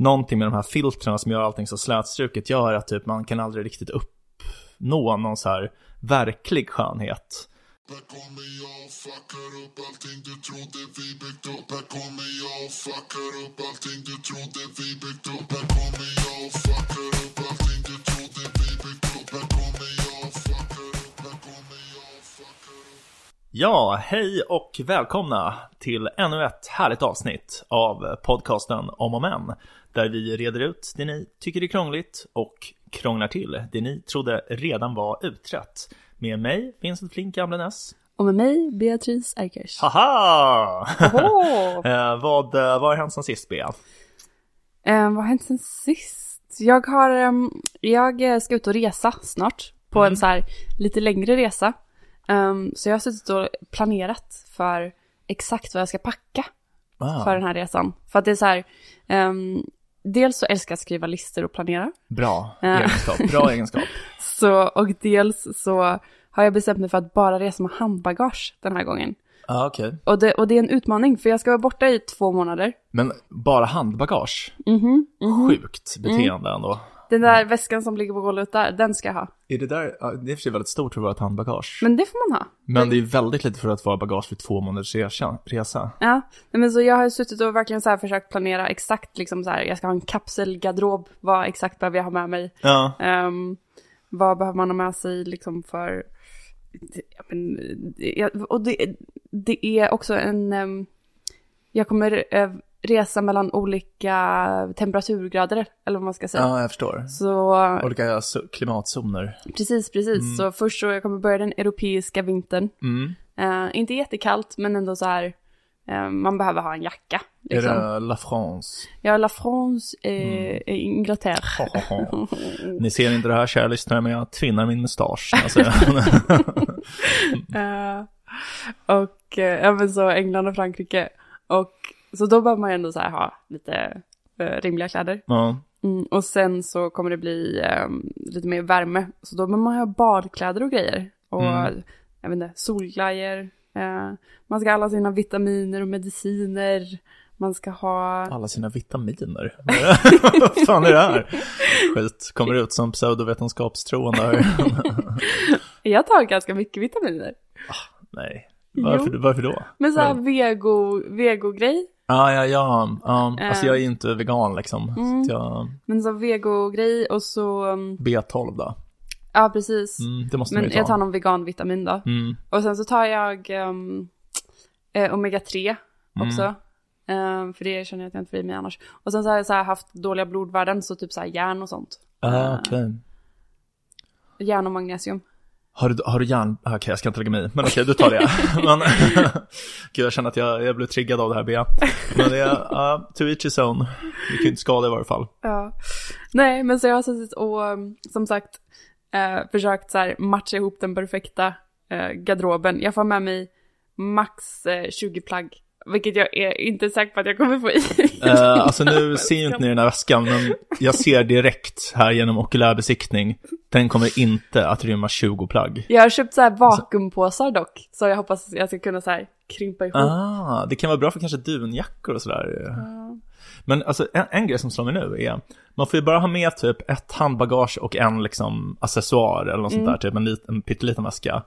någonting med de här filtrerna som gör allting så slätstruket gör att typ man kan aldrig riktigt uppnå någon så här verklig skönhet. Här kommer jag och fuckar upp allting du trodde vi byggt upp Här kommer jag och fuckar upp allting du trodde vi byggt upp Här kommer jag och fuckar Ja, hej och välkomna till ännu ett härligt avsnitt av podcasten Om och Men där vi reder ut det ni tycker är krångligt och krånglar till det ni trodde redan var utrett. Med mig, Vincent Flink Gamlenäs. Och med mig, Beatrice Erkers. Haha! Eh, vad, eh, vad har hänt sen sist, Bea? eh, vad har hänt sen sist? Jag har, ehm, jag ska ut och resa snart. På Mm. en så här lite längre resa. Ehm, så jag har suttit och planerat för exakt vad jag ska packa Ah, för den här resan. För att det är så här, ehm, dels så älskar jag att skriva listor och planera. Bra Ja. egenskap, bra egenskap. Så, och dels så har jag bestämt mig för att bara resa med handbagage den här gången. ah, okej. Och det, och det är en utmaning, för jag ska vara borta i två månader. Men bara handbagage? Mhm, mhm. Sjukt beteende ändå. Den där väskan som ligger på golvet där, den ska jag ha. Är det där, ja, det är för sig väldigt stort för ett handbagage. Men det får man ha. Men det är väldigt lite för att vara bagage för två månaders resa. resa. Ja, nej, men så jag har suttit och verkligen så här försökt planera exakt liksom så här, jag ska ha en kapselgarderob, vad exakt behöver jag ha med mig? Ja, Ehm, vad behöver man ha med sig liksom för, men, och det, det är också en, ehm, jag kommer eh, resa mellan olika temperaturgrader, eller vad man ska säga. ja jag förstår. Så Olika klimatzoner. precis, precis. Så först så jag kommer börja den europeiska vintern. Mm. Eh, inte jättekallt, men ändå så här, eh, man behöver ha en jacka. Liksom. Är det La France? Ja, La France är, är Inglaterra. Ni ser inte det här kära lyssnare, men jag tvinnar min mustasch. Alltså, Eh, och ja, men så England och Frankrike. Och så då behöver man ju ändå så här ha lite eh, rimliga kläder. ja. Mm, och sen så kommer det bli eh, lite mer värme. Så då behöver man ha badkläder och grejer. Och Mm. jag vet inte, solglajjor. Eh, man ska ha alla sina vitaminer och mediciner. Man ska ha... Alla sina vitaminer. Vad fan är det här? Skit, kommer ut som pseudovetenskapstroende här. Jag tar ganska mycket vitaminer. Nej. Varför, varför då? Men så här vego, vego-grej. Ja, ja, ja. ja. Alltså Eh. jag är inte vegan liksom. Mm. Så jag, Men så vego-grej och så... um, B12 då. Ja, precis. Mm, det måste Men man ju ta. jag tar någon veganvitamin då. Mm. Och sen så tar jag um, eh, omega-3 också. Eh, för det känner jag att jag inte får i mig annars. Och sen så har jag så haft dåliga blodvärden, så typ så här järn och sånt. Ah, okej. Järn och magnesium. Har du, har du järn? Ah, Okej, jag ska inte lägga mig i. Men okej, du tar det. men, Gud, jag känner att jag, jag blev triggad av det här, Bea. Men det är, uh, to each his own. Du kan ju inte skada i varje fall. Ja. Nej, men så jag har suttit och um, som sagt eh, försökt så här matcha ihop den perfekta eh, garderoben. Jag får med mig max eh, 20 plagg. Vilket jag är inte säker på att jag kommer få i. Uh, alltså nu ser ju inte ni den här väskan, men jag ser direkt här genom okulärbesiktning. Den kommer inte att rymma 20 plagg. Jag har köpt så här vakuumpåsar dock. Så jag hoppas att jag ska kunna så här krympa ihop. Ah, det kan vara bra för kanske dunjackor och sådär. Men alltså en, en grej som slår mig nu är, man får ju bara ha med typ ett handbagage och en liksom accessoar eller något sånt där, typ en, lit, en pytteliten väska.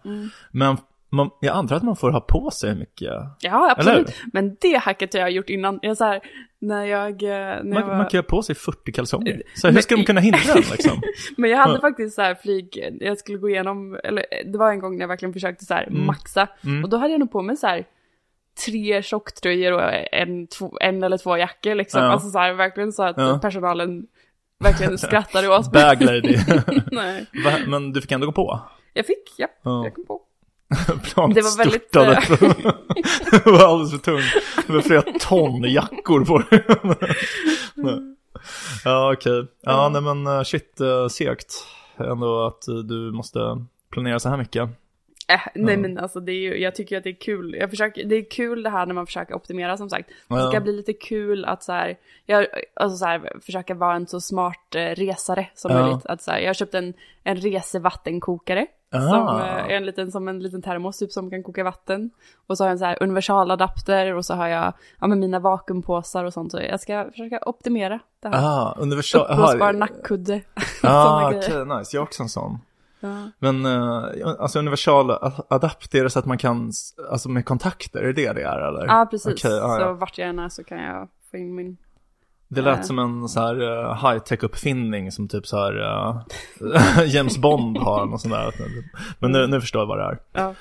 Men man, jag antar att man får ha på sig hur mycket, Ja, absolut. hur? Men det hacket har jag gjort innan. Jag så här, när jag... eh, När jag man, var... man kan ha på sig 40 kalsonger. Så hur Men- ska de kunna hindra den liksom? Men jag hade faktiskt så här flyg, jag skulle gå igenom, eller det var en gång när jag verkligen försökte så här Mm. maxa. Mm. Och då hade jag nog på mig så här tre tjocktröjor och en, två, en eller två jackor liksom. Ja. Alltså så här verkligen så att Ja. personalen verkligen skrattade åt mig. Bag lady. Nej. Men du fick ändå gå på? Jag fick, ja, Ja. jag kom på. Planet Det var väldigt, störtade. eh, det var alldeles för tungt. Det var flera ton jackor på det. Ja, okej. Ja, nej men eh, shit, uh, segt. Ändå att eh, du måste planera så här mycket. Äh, nej Ja. men alltså det är ju, jag tycker att det är kul. Jag försöker, det är kul det här när man försöker optimera som sagt. Det ska bli lite kul att så här, jag, alltså så här, försöka vara en så smart eh, resare som Ja. möjligt. Att så här, jag har köpt en, en resevattenkokare. Som Ah. eh, är en liten, som en liten termos typ som kan koka vatten. Och så har jag en så här universaladapter och så har jag ja, men mina vakuumpåsar och sånt. Så jag ska försöka optimera det här. Ah, universal... Uppblåsbar aha, nackkudde. Ah, okej, grejer. nice. Jag har också en sån. Ja. Men uh, alltså universal a- adapt, är det så att man kan, alltså med kontakter, är det det det är eller? Ja, precis. Okej, ah, Så ja. vart jag än är så kan jag få in min... Det lät Eh. som en så här uh, high-tech uppfinning som typ så här uh, James Bond har, där. Men nu, nu förstår jag vad det är. Ja.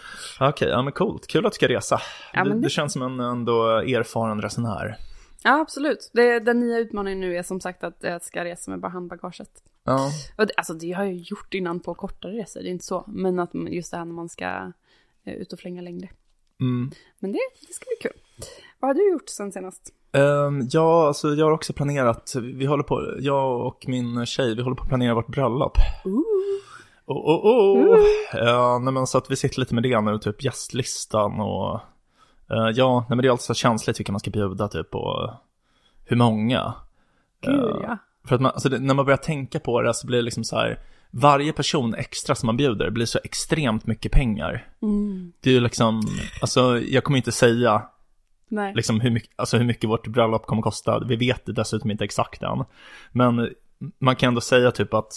Okej, ja men coolt. Kul att du ska resa. Ja, du, det- du känns som en ändå erfaren resenär. Ja, absolut. Det, den nya utmaningen nu är som sagt att jag ska resa med bara handbagaget. Ja. Och det, alltså det har jag gjort innan på kortare resor, det är inte så. Men att just det här när man ska eh, ut och flänga längre. Mm. Men det, det ska bli kul. Vad har du gjort sen senast? Ehm, ja, alltså jag har också planerat, vi håller på, jag och min tjej, vi håller på att planera vårt bröllop. Oh, oh, oh. Ja, nej, men så att vi sitter lite med det nu, typ gästlistan och eh, ja, nej, men det är alltså känsligt vilka man ska bjuda typ och hur många. Gud Eh, ja. För att man, alltså det, när man börjar tänka på det så blir det liksom så här, varje person extra som man bjuder blir så extremt mycket pengar. Mm. Det är ju liksom, alltså jag kommer inte säga Nej. liksom hur mycket, alltså hur mycket vårt bröllop kommer kosta. Vi vet det dessutom inte exakt än. Men man kan ändå säga typ att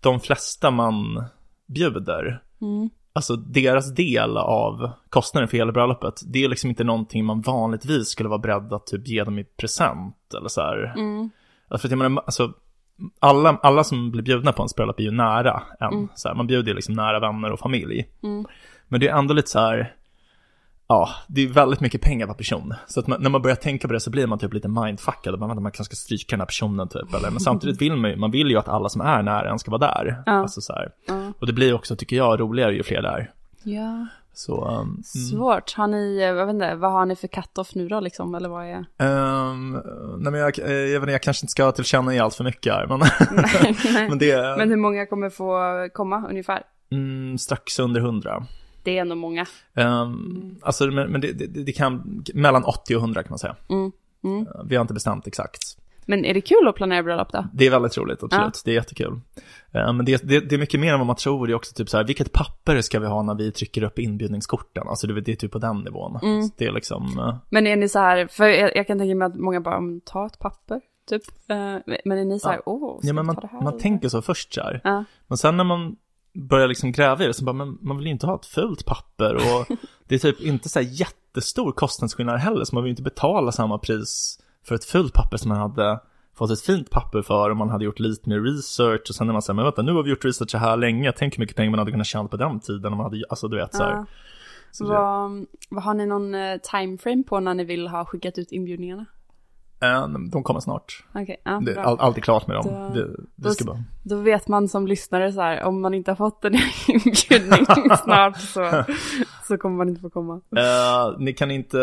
de flesta man bjuder, Mm. alltså deras del av kostnaden för hela bröllopet, det är liksom inte någonting man vanligtvis skulle vara beredd att typ ge dem i present eller så här. Mm. Alltså, för att jag menar, alltså, alla, alla som blir bjudna på ens bröllop är ju nära en. Mm. Så här, man bjuder ju liksom nära vänner och familj. Mm. Men det är ändå lite så här, ja, det är väldigt mycket pengar per person. Så att man, när man börjar tänka på det så blir man typ lite mindfuckad. Och man, man kanske ska stryka den här personen typ. Eller, men samtidigt vill man ju, man vill ju att alla som är nära en ska vara där. Ja. Alltså, så. Ja. Och det blir också, tycker jag, roligare ju fler det är. ja. Så, um, mm. Svårt. Har ni, eh, jag vet inte, vad har ni för cut-off nu då liksom? Eller vad är? Ehm, nej men jag, eh, jag, vet inte, jag kanske inte ska tillkänna allt för mycket här, men, Nej. men det Men hur många kommer få komma ungefär? mm, strax under hundra. Det är ändå många. Um, Alltså, men, men det, det, det kan, mellan 80 och 100 kan man säga. Mm. Mm. Uh, Vi har inte bestämt exakt. Men är det kul att planera bröllop då? Det är väldigt roligt, absolut. Ja. Det är jättekul. Uh, Men det, det, det är mycket mer än vad man tror. Det är också typ så här, vilket papper ska vi ha när vi trycker upp inbjudningskorten? Alltså det, det är typ på den nivån. Mm. Det är liksom, uh, Men är ni så här, för jag, jag kan tänka mig att många bara, "Mm, ta ett papper, typ. Eh, men är ni så här, åh, ska ja men man, ta det här? man eller?" tänker så först så här. Ja. Men sen när man börjar liksom gräva i det så bara, men man vill ju inte ha ett fult papper och det är typ inte så här jättestor kostnadsskillnad heller så man vill ju inte betala samma pris för ett fult papper som man hade fått ett fint papper för om man hade gjort lite mer research och sen när man säger, men vänta nu har vi gjort research så här länge, tänk hur mycket pengar man hade kunnat tjäna på den tiden om man hade, alltså du vet så här. Ja. Så det, Vad, vad har ni någon eh, timeframe på när ni vill ha skickat ut inbjudningarna? Äh, de kommer snart. Okej, ja, Det all, allt är klart med dem. Då- Det, det ska då- bara... Då vet man som lyssnare så här, om man inte har fått en inbjudning snart så, så kommer man inte få komma. Eh, ni, kan inte,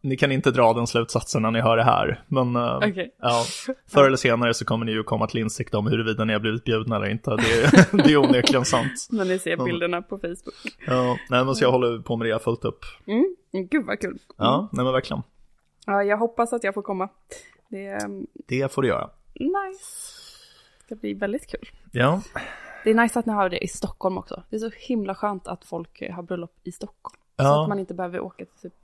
ni kan inte dra den slutsatsen när ni hör det här. Men eh, Okej. ja, förr eller senare så kommer ni ju komma till insikt om huruvida ni har blivit bjudna eller inte. Det, är- det är onekligen sant. När ni ser bilderna på Facebook. Ja, nej, men så jag håller på med det fullt upp. Mm. Gud vad kul. Ja, nej men verkligen. Ja, jag hoppas att jag får komma. Det um, Det får du göra. nice. Det ska bli väldigt kul. Ja, Det är nice att ni har det i Stockholm också. Det är så himla skönt att folk eh, har bröllop i Stockholm. Så Ja. att man inte behöver åka till typ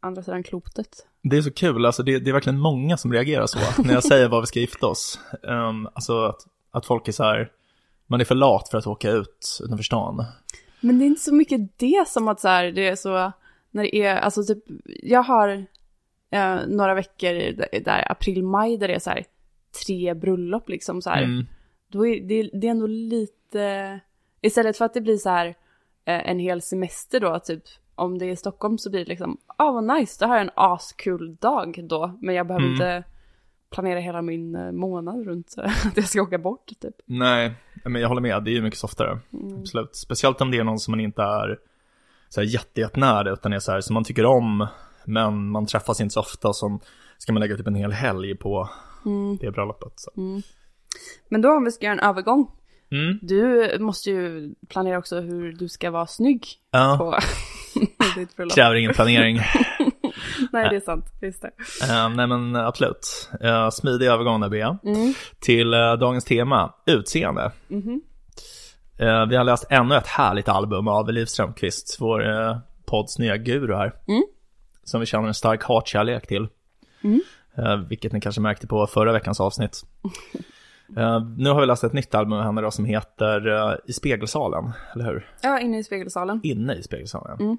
andra sidan klotet. det är så kul. Alltså det, det är verkligen många som reagerar så när jag säger var vi ska gifta oss. Um, alltså att, att folk är så här, man är för lat för att åka ut utanför stan. Men det är inte så mycket det som att så här, det är så, när det är, alltså typ, jag har eh, några veckor där, där april, maj, där det är så här tre bröllop liksom så här. Mm. Då är det, det är ändå lite, istället för att det blir så här eh, en hel semester då, typ om det är i Stockholm så blir det liksom, ah vad nice, det här är en askul dag då, men jag behöver Mm. inte planera hela min eh, månad runt att jag ska åka bort typ. Nej, men jag håller med. Det är ju mycket softare. Absolut. Speciellt om det är någon som man inte är så här jätte, jättenära, utan är så här som man tycker om, men man träffas inte så ofta, och så ska man lägga typ en hel helg på det bröllopet. Så. Men då om vi ska göra en övergång, Mm. du måste ju planera också hur du ska vara snygg Ja, på ditt bröllop. kräver ingen planering. Nej, det är sant, just det. Eh, nej men absolut. Uh, smidig övergång där Bea. Mm. Till eh, dagens tema, utseende. Mhm. Eh, vi har läst ännu ett härligt album av Liv Strömquist, vår eh, podds nya guru här. Mm. Som vi känner en stark hatkärlek till. Mm. Eh, vilket ni kanske märkte på förra veckans avsnitt. Eh, nu har vi läst ett nytt album med henne då som heter eh, I spegelsalen, eller hur? Ja, inne i spegelsalen. Inne i spegelsalen, ja. Mm.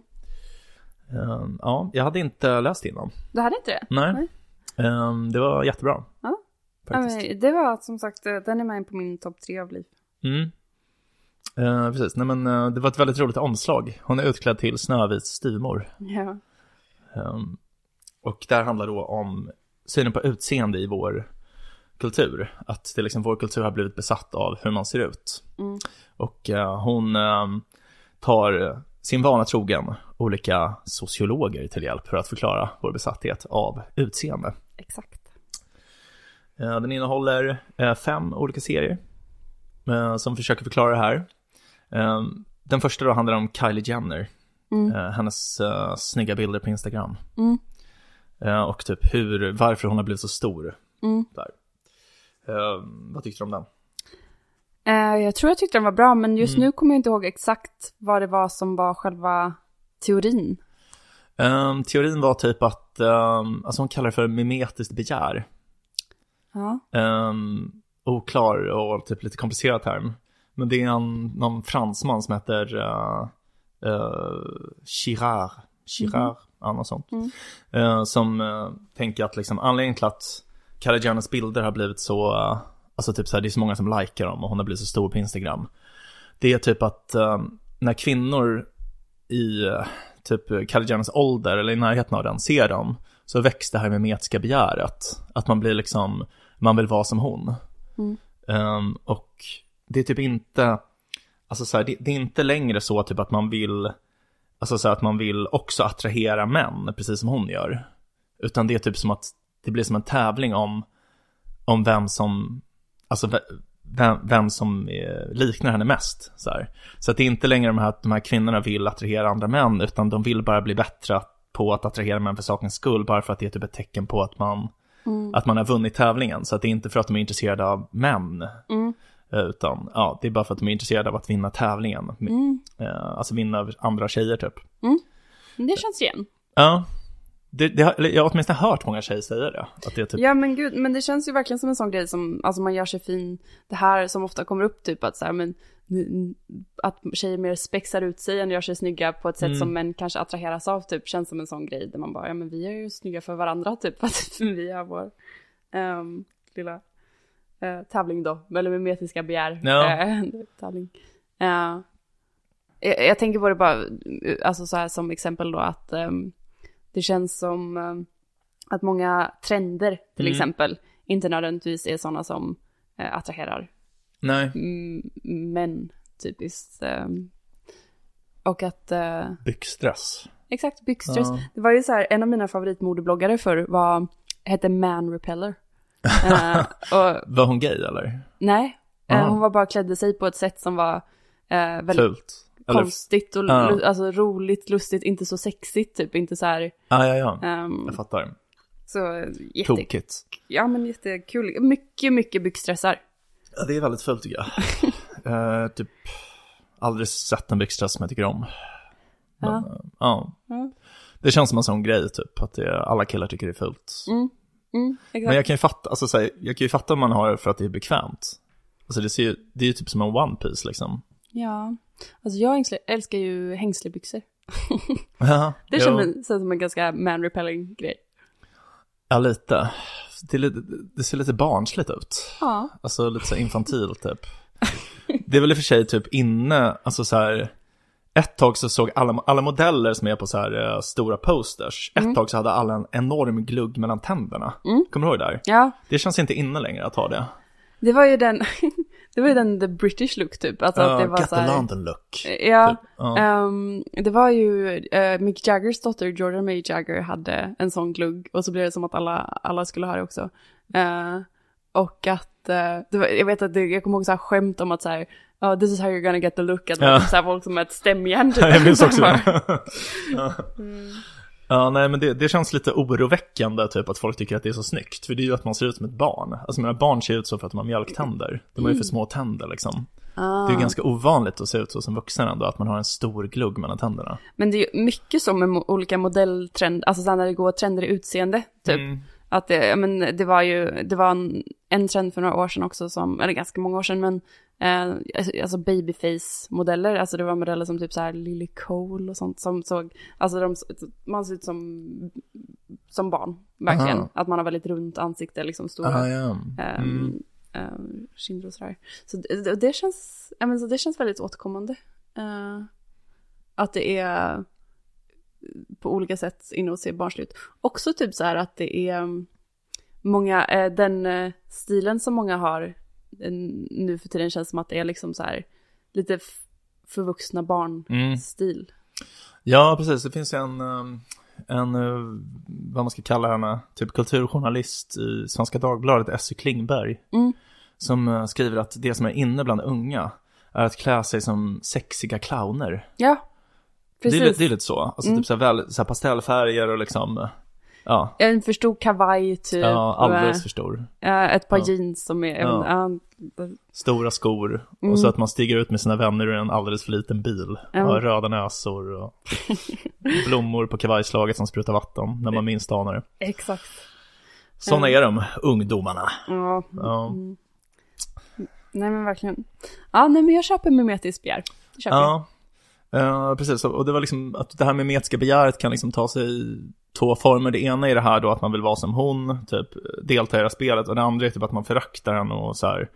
Eh, ja, jag hade inte läst innan. Du hade inte det? Nej. Nej. Eh, det var jättebra. Ja. Faktiskt. Det var som sagt, den är med på min topp tre av liv. Mm. Eh, precis, nej men eh, det var ett väldigt roligt omslag. Hon är utklädd till Snövits styvmor. Ja. Um, och där handlar då om synen på utseende i vår kultur. Att det liksom, vår kultur har blivit besatt av hur man ser ut. Mm. Och eh, hon ehm, tar sin vana trogen olika sociologer till hjälp för att förklara vår besatthet av utseende. Exakt. Eh, Den innehåller eh, fem olika serier som försöker förklara det här. Eh, Den första då handlar om Kylie Jenner, Mm. eh, hennes eh, snygga bilder på Instagram. Mm. Eh, Och typ hur, varför hon har blivit så stor. Mm. Där. Vad tyckte du om den? Jag tror jag tyckte den var bra, men just Mm. nu kommer jag inte ihåg exakt vad det var som var själva teorin. Eh, Teorin var typ att, eh, alltså hon kallar det för mimetiskt begär. Ja. Um, oklar och typ lite komplicerad term. Men det är en, någon fransman som heter uh, uh, Girard, Girard, något sånt. Mm. Eh, som eh, tänker att liksom anledningen till att Jenners bilder har blivit så, eh, alltså typ så här, det är så många som likar dem och hon har blivit så stor på Instagram. Det är typ att eh, när kvinnor i eh, typ Jenners ålder eller i närheten av den ser dem så väcks det här mimetiska begäret. Att man blir liksom, man vill vara som hon. Mm. Ehm, och det är typ inte, alltså så här, det, det är inte längre så typ att man vill, alltså så här, att man vill också attrahera män, precis som hon gör. Utan det är typ som att det blir som en tävling om, om vem som, alltså ve- vem, vem som eh, liknar henne mest. Så, här. så att det är inte längre de här, att de här kvinnorna vill attrahera andra män, utan de vill bara bli bättre på att attrahera män för sakens skull, bara för att det är typ ett tecken på att man, Mm. att man har vunnit tävlingen. Så att det är inte för att de är intresserade av män, Mm. Eh, utan ja, det är bara för att de är intresserade av att vinna tävlingen. Mm. Eh, Alltså vinna över andra tjejer typ. Men Det känns igen. Ja, det, det jag har åtminstone hört många tjejer säga det. Att det typ, Ja men gud, men det känns ju verkligen som en sån grej som, alltså man gör sig fin, det här som ofta kommer upp typ att så här, men att tjejer mer spexar ut sig än gör sig snygga på ett sätt Mm. som män kanske attraheras av typ, känns som en sån grej där man bara, ja men vi är ju snygga för varandra typ, för att vi har vår ehm, lilla eh, tävling då, eller mimetiska begär Ja. eh, tävling. Ja. jag, jag tänker på det bara, alltså så här som exempel då att ehm, det känns som ehm, att många trender till Mm. exempel inte nödvändigtvis är sådana som eh, attraherar nej, män typiskt. ehm. och att, eh, byxdress. exakt, byxdress. Ja. Det var ju så här, en av mina favoritmodebloggare förr var, hette Man Repeller. Eh, och Var hon gay eller? nej, Aha. hon var bara klädde sig på ett sätt som var eh, väldigt Fult? Konstigt och Ja. lu- alltså, roligt, lustigt, inte så sexigt typ, inte så här. ja, ja, ja. ehm, Jag fattar. så jätte, Tokigt. ja men jättekul. Mycket, mycket byxdressar. Ja, det är väldigt fult tycker jag. Typ, aldrig sett en byxdress som jag tycker om. Men. Ja. Det känns som en sån grej typ, att det, alla killar tycker det är fult. Mm. Mm. Men jag kan ju fatta, alltså, så här, jag kan ju fatta om man har det för att det är bekvämt. Alltså det ser ju, det är ju typ som en one piece liksom. Ja, alltså jag älskar ju hängslebyxor. Ja, Det känns som en ganska man-repelling grej. Ja, lite. Det, lite. det ser lite barnsligt ut. Ja. Alltså lite så här infantil typ. Det är väl i och för sig typ inne, alltså så här. Ett tag så såg alla, alla modeller som är på så här eh, stora posters. Ett tag så hade alla en enorm glugg mellan tänderna. Kommer du ihåg det där? Ja, Det känns inte inne längre att ha det. det var ju den, det var ju den the British look typ. Alltså att det var get så the här, London look. Ja, Typ. Ja. ehm, det var ju eh, Mick Jaggers dotter Jordan May Jagger hade en sån glugg och så blev det som att alla, alla skulle ha det också. Eh, och att, det var, jag vet att det, jag kommer ihåg så här skämt om att så här, oh, this is how you're gonna get the look, att Ja. typ så här folk som med ett stämjärn typ. Jag minns också Bara, det. ja. ja, nej men det, det känns lite oroväckande typ att folk tycker att det är så snyggt. För det är ju att man ser ut som ett barn. Alltså mina barn ser ut så för att de har mjölktänder. De har ju för små tänder liksom. Ah. Det är ju ganska ovanligt att se ut så som vuxen ändå, att man har en stor glugg mellan tänderna. Men det är ju mycket så med olika modelltrender, alltså när det går trender i utseende, typ. Mm. Att det, men det var ju, det var en, en trend för några år sedan också som, eller ganska många år sedan, men eh, alltså babyface-modeller, alltså det var modeller som typ så här Lily Cole och sånt som såg, alltså de, man ser ut som, som barn, verkligen. Aha. Att man har väldigt runt ansikte, liksom stora. Ah, ja. ehm, Mm. ehm, kinder och sådär. Så det, det- det känns, ja, men så det känns väldigt återkommande. Eh, att det är på olika sätt inne och ser barnsligt. Också typ så här att det är mm, många, eh, den eh, stilen som många har eh, nu för tiden känns som att det är liksom så här lite förvuxna Mm. barnstil. Ja, precis. Det finns en, um, en, vad man ska kalla henne, typ kulturjournalist i Svenska Dagbladet, Essy Klingberg, Mm. som skriver att det som är inne bland unga är att klä sig som sexiga clowner. Ja, Det är, precis. det är lite så. Alltså Mm. typ så här, väl, så här pastellfärger och liksom, ja, En för stor kavaj typ. ja alldeles för stor. ett par Ja. jeans som är, Ja. Stora skor. Mm. Och så att man stiger ut med sina vänner ur en alldeles för liten bil. Ja. Och röda näsor och blommor på kavajslaget som sprutar vatten när man minst anar det. exakt. Sådana är de, ungdomarna. Ja. Ja. Mm. Nej men verkligen. Ja, nej men jag köper mimetiskt begär. Ja, Eh, precis. Och det var liksom att det här mimetiska begäret kan liksom ta sig två former. Det ena är det här då att man vill vara som hon, typ delta i det här spelet. Och det andra är typ att man föraktar henne och så här,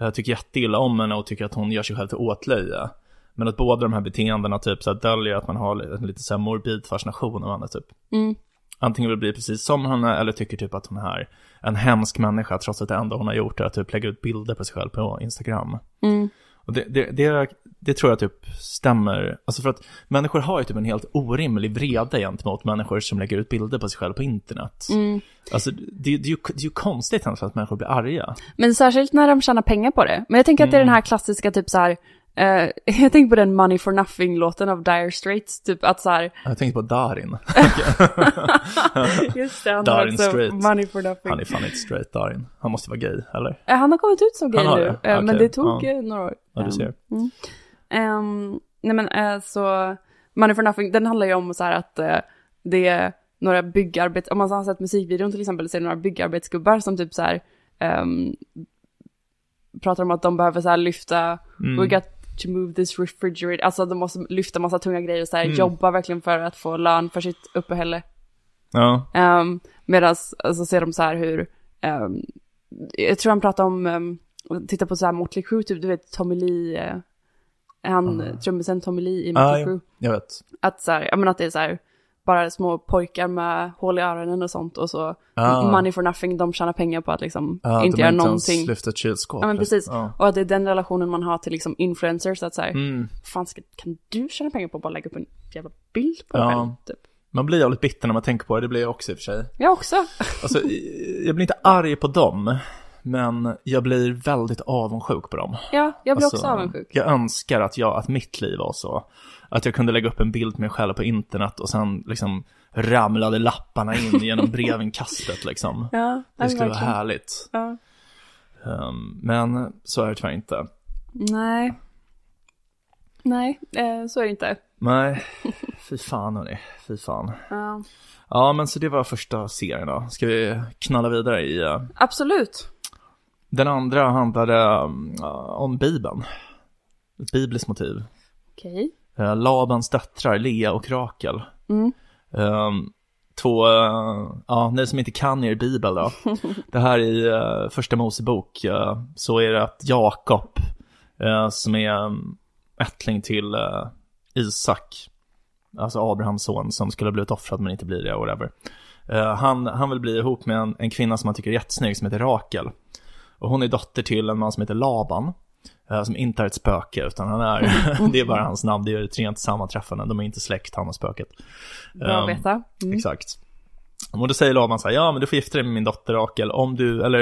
eh, tycker jätteilla om henne och tycker att hon gör sig själv till åtlöje. Men att båda de här beteendena typ så här döljer att man har en lite så här morbid fascination av henne typ. Mm. Antingen vill bli precis som henne eller tycker typ att hon är en hemsk människa trots att det enda hon har gjort är att typ lägga ut bilder på sig själv på Instagram. Mm. Och det, det, det, det tror jag typ stämmer. Alltså för att människor har ju typ en helt orimlig vrede gentemot människor som lägger ut bilder på sig själv på internet. Mm. Alltså det, det, är ju, det är ju konstigt att människor blir arga. Men särskilt när de tjänar pengar på det. Men jag tänker att det är den Mm. här klassiska typ så här. Eh, jag tänker på den Money for Nothing-låten av Dire Straits. Typ att så här. Jag tänkte på Darin. Just det, han Darin också. Money for Nothing. Han är fan inte straight Darin. Han måste vara gay, eller? Eh, Han har kommit ut som gay nu. det? eh, Men det tog eh, några år. Ja, du ser. Mm. Ehm, nej men så, Money for Nothing, den handlar ju om så här att det är några byggarbets, om man har sett musikvideon till exempel, så är det några byggarbetsgubbar som typ så här ehm, pratar om att de behöver så här lyfta, Mm. we got to move this refrigerator, alltså de måste lyfta massa tunga grejer och så här Mm. jobba verkligen för att få lön för sitt uppehälle. Ja, Um, Medan alltså, ser de så här hur, ehm, jag tror han pratar om, um, titta på så här Motley Crue, typ, du vet Tommy Lee, eh, han, Ah. trummisen Tommy Lee i ah, Motley ja, Crue. jag vet. Att så här, jag menar att det är så här, bara små pojkar med hål i öronen och sånt och så Ah. money for nothing, de tjänar pengar på att liksom Ja, inte göra någonting. lyft ett kylskåp. Ja men precis. Ja. Och att det är den relationen man har till liksom influencers, att så här, Mm. fan ska, kan du tjäna pengar på att bara lägga upp en jävla bild på Ja. dig själv? Typ. Man blir jävligt bitter när man tänker på det, det blir jag också i och för sig. Jag också. Alltså, jag blir inte arg på dem, men jag blir väldigt avundsjuk på dem. Ja, jag blir Alltså, också avundsjuk. Jag önskar att, jag, att mitt liv var så. Att jag kunde lägga upp en bild med mig själv på internet och sen liksom ramlade lapparna in genom brevinkastet liksom. Ja, Det skulle vara verkligen. härligt. Ja. Um, men så är det tyvärr inte. Nej. Nej, eh, så är det inte. Nej, fy fan hörni, fy fan. Ja. Ja, men så det var första serien då. Ska vi knalla vidare i... eh, Absolut. Den andra handlade um, om Bibeln. Ett bibliskt motiv. Okej. Uh, Labans döttrar, Lea och Rakel. Mm. Ehm, två, eh, ja, ni som inte kan er bibel då. det här i uh, första Mosebok eh, så är det att Jakob, eh, som är um, ättling till eh, Isak, alltså Abrahams son som skulle ha blivit offrad men inte blir det, whatever. Eh, han, han vill bli ihop med en, en kvinna som han tycker är jättesnygg som heter Rakel. Och hon är dotter till en man som heter Laban. eh, Som inte är ett spöke utan han är, det är bara hans namn, det är ett rent sammanträffande, de är inte släkt han och spöket. Bra att Ehm, veta. Mm. Exakt. Och då säger Laban så här, ja men du får gifta dig med min dotter Rakel om du, eller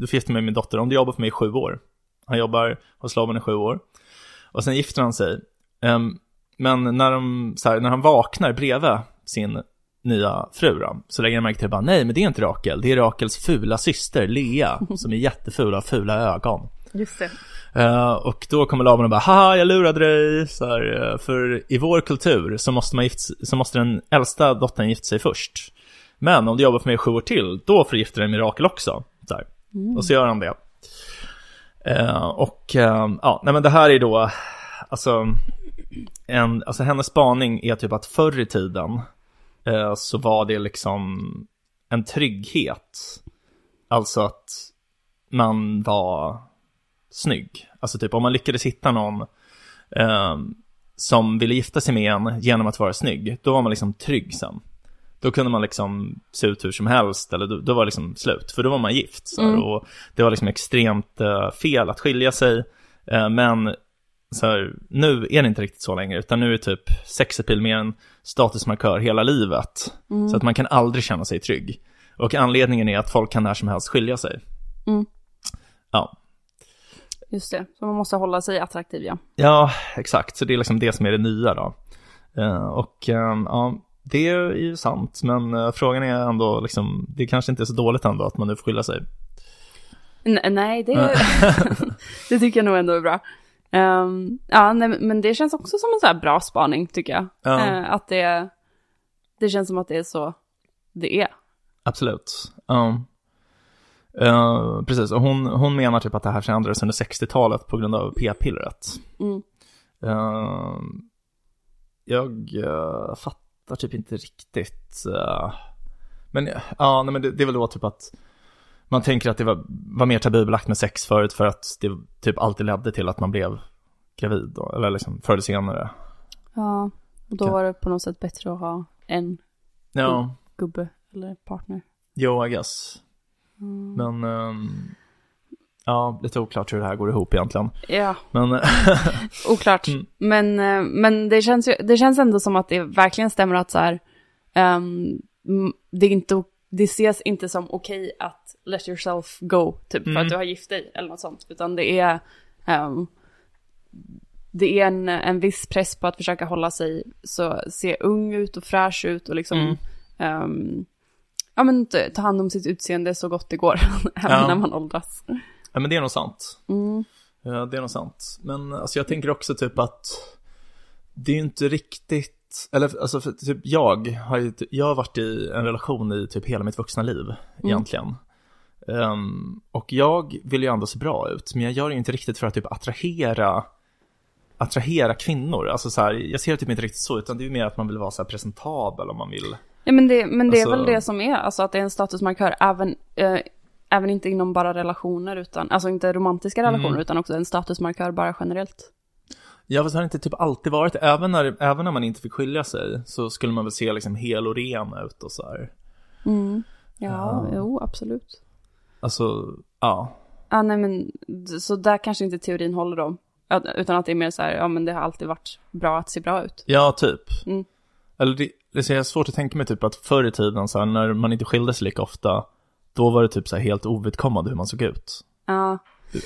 du får gifta dig med min dotter om du jobbar för mig i sju år. Han jobbar hos Laban i sju år. Och sen gifter han sig. Ehm, men när, de, här, när han vaknar bredvid sin nya fru då, så lägger han märke till bara, nej men det är inte Rakel, det är Rakels fula syster Lea, som är jätteful och har fula ögon. Just det. Eh, och då kommer Laban och bara, haha, jag lurade dig. Så här, eh, för i vår kultur så måste, man gift, så måste den äldsta dottern gifta sig först. Men om du jobbar för mig i sju år till, då får du gifta dig med Rakel också. Så här. Och så gör han det. Eh, och eh, ja, nej men det här är då, alltså, en, alltså hennes spaning är typ att förr i tiden så var det liksom en trygghet. Alltså att man var snygg. Alltså typ om man lyckades hitta någon eh, som ville gifta sig med en genom att vara snygg, då var man liksom trygg sen. Då kunde man liksom se ut hur som helst, eller då, då var det liksom slut, för då var man gift. Så Mm. Och det var liksom extremt eh, fel att skilja sig, eh, men så här, nu är det inte riktigt så längre, utan nu är typ sexappeal mer en statusmarkör hela livet. Så att man kan aldrig känna sig trygg. Och anledningen är att folk kan när som helst skilja sig. Mm. Ja, Just det. Så man måste hålla sig attraktiv, ja. Ja, exakt. Så det är liksom det som är det nya då. Eh, och eh, ja, det är ju sant, men eh, frågan är ändå liksom, det kanske inte är så dåligt ändå att man nu får skilja sig. N- nej, det, det tycker jag nog ändå är bra. Ehm, ja, nej, men det känns också som en så här bra spaning, tycker jag. Ja. Eh, att det, det känns som att det är så det är. Absolut. Ja. Eh, precis, och hon, hon menar typ att det här förändrades under 60-talet på grund av p-pillret. Mm. Eh, jag eh, fattar typ inte riktigt. men ja, nej, men det, det är väl då typ att man tänker att det var, var mer tabubelagt med sex förut för att det typ alltid ledde till att man blev gravid då, eller liksom förr eller senare. Ja, och då var det på något sätt bättre att ha en Ja, gubbe eller partner. jo, I guess. Men ehm, ja, lite oklart hur det här går ihop egentligen. Ja, Men oklart. Mm. Men, eh, men det, känns ju, det känns ändå som att det verkligen stämmer att så här, mm, det, är inte, det ses inte som okej att let yourself go, typ för Mm. att du har gift dig eller något sånt. Utan det är, ehm, det är en, en viss press på att försöka hålla sig så, se ung ut och fräsch ut och liksom, Mm. ehm, ja men ta hand om sitt utseende så gott det går, även Ja. när man åldras. Ja, men det är nog sant. Mm. Ja, det är nog sant. Men alltså jag tänker också typ att det är ju inte riktigt, eller alltså för, typ jag har ju, jag har varit i en relation i typ hela mitt vuxna liv egentligen. Ehm, och jag vill ju ändå se bra ut, men jag gör det ju inte riktigt för att typ attrahera attrahera kvinnor, alltså så här, jag ser det typ inte riktigt så, utan det är ju mer att man vill vara så här presentabel om man vill. Ja men det, men det Alltså- är väl det som är, alltså att det är en statusmarkör även, eh, även inte inom bara relationer utan, alltså inte romantiska relationer Mm. utan också en statusmarkör bara generellt. Ja, fast har det inte typ alltid varit, även när, även när man inte fick skilja sig, så skulle man väl se liksom hel och ren ut och så här. Mm. Ja, Ja. jo absolut. Alltså, ja. Ja nej men, så där kanske inte teorin håller då. Utan att det är mer så här, ja men det har alltid varit bra att se bra ut. Ja, typ. Mm. Eller det, det är svårt att tänka mig typ att förr i tiden så här, när man inte skilde sig lika ofta, då var det typ så här helt ovidkommande hur man såg ut. Ja,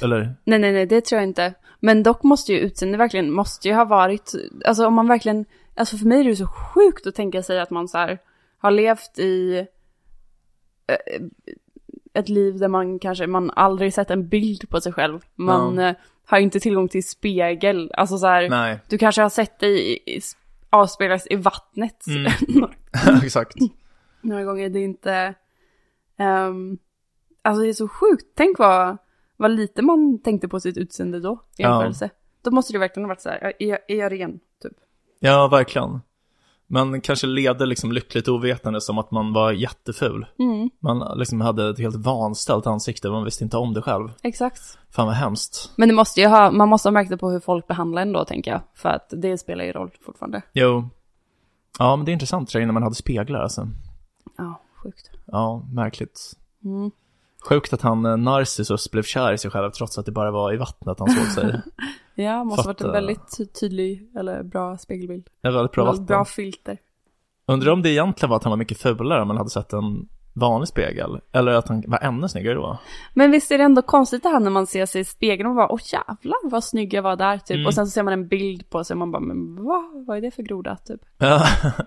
Eller, nej nej nej det tror jag inte. Men dock måste ju utseende verkligen, måste ju ha varit, alltså om man verkligen, alltså för mig är det ju så sjukt att tänka sig att man så här har levt i eh, ett liv där man kanske, man aldrig sett en bild på sig själv. Man Ja. eh, har inte tillgång till spegel, alltså så här, nej, du kanske har sett dig i, i, avspeglas i vattnet Mm. exakt. några gånger. Det är inte, ehm, alltså det är så sjukt. Tänk vad, vad lite man tänkte på sitt utseende då, i Ja. jämförelse. Då måste det verkligen ha varit så här, är jag, är jag ren, typ? Ja, verkligen. Man kanske leder liksom lyckligt ovetande som att man var jätteful. Mm, Man liksom hade ett helt vanställt ansikte, man visste inte om det själv. exakt. Fan vad hemskt. Men det måste ju ha, man måste ha märkt det på hur folk behandlar en då, tänker jag. För att det spelar ju roll fortfarande. Jo. Ja, men det är intressant tror jag, innan man hade speglar alltså. Ja, sjukt. Ja, märkligt. Mm. Sjukt att han, eh, Narcissus, blev kär i sig själv trots att det bara var i vattnet han såg sig. Ja, måste ha varit en väldigt ty- tydlig, eller bra spegelbild. Var väldigt bra vatten. bra filter. Undrar om det egentligen var att han var mycket fulare om man hade sett en vanlig spegel. Eller att han var ännu snyggare då. Men visst är det ändå konstigt det här när man ser sig i spegeln och bara åh jävlar vad snygg jag var där typ. Mm. Och sen så ser man en bild på sig och man bara men vad, vad är det för groda typ. Ja,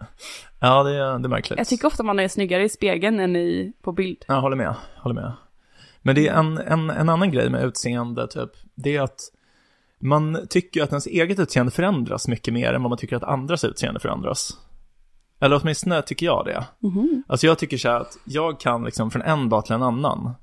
ja det, är, det är märkligt. Jag tycker ofta man är snyggare i spegeln än i, på bild. Ja, håller med, håller med. Men det är en, en, en annan grej med utseende, typ. Det är att man tycker att ens eget utseende förändras mycket mer än vad man tycker att andras utseende förändras. Eller åtminstone tycker jag det. Mhm. Alltså jag tycker så här att jag kan liksom från en dag till en annan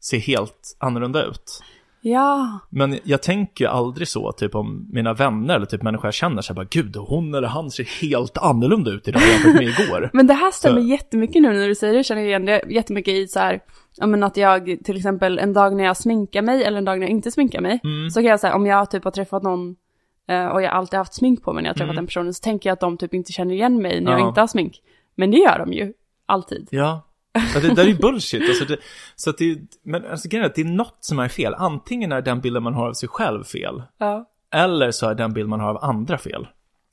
se helt annorlunda ut. Ja, Men jag tänker ju aldrig så, typ om mina vänner eller typ människor jag känner, så här bara gud, hon eller han ser helt annorlunda ut idag jämfört med igår. men det här stämmer Så- jättemycket nu när du säger det, känner jag igen det jättemycket i så här, ja men att jag till exempel en dag när jag sminkar mig eller en dag när jag inte sminkar mig, Mm. så kan jag säga om jag typ har träffat någon eh, och jag har alltid haft smink på mig när jag har träffat Mm. den personen, så tänker jag att de typ inte känner igen mig när Ja. jag inte har smink. Men det gör de ju, alltid. Ja, ja det där är ju bullshit. Alltså det, så att det, men alltså grejen är att det är något som är fel. Antingen är den bilden man har av sig själv fel, Ja. eller så är den bild man har av andra fel.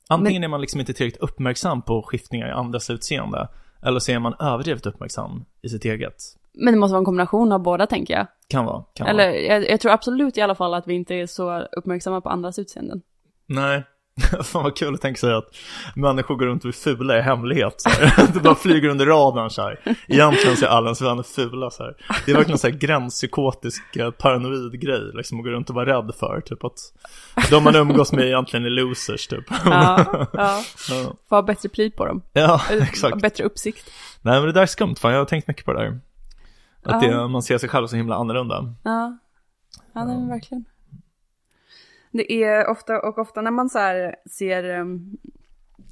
Antingen är man liksom inte tillräckligt uppmärksam på skiftningar i andras utseende, eller så är man överdrivet uppmärksam i sitt eget. Men det måste vara en kombination av båda tänker jag. Kan vara, kan Eller vara. jag, jag tror absolut i alla fall att vi inte är så uppmärksamma på andras utseenden. Nej. Fan vad kul att tänka sig att människor går runt och är fula i hemlighet. Så här. Det bara flyger under radarn så här. Egentligen så är alla ens vänner fula så här. Det är verkligen så här gränspsykotisk eh, paranoid grej liksom att gå runt och vara rädd för. Typ att de man umgås med egentligen är losers typ. Ja, ja. Ja, Få ha bättre pli på dem. ja Eller exakt. Bättre uppsikt. Nej men det där är skumt fan, jag har tänkt mycket på det där. Att det, man ser sig själv så himla annorlunda. Ja, ja nej, men verkligen. Det är ofta, och ofta när man så här ser um,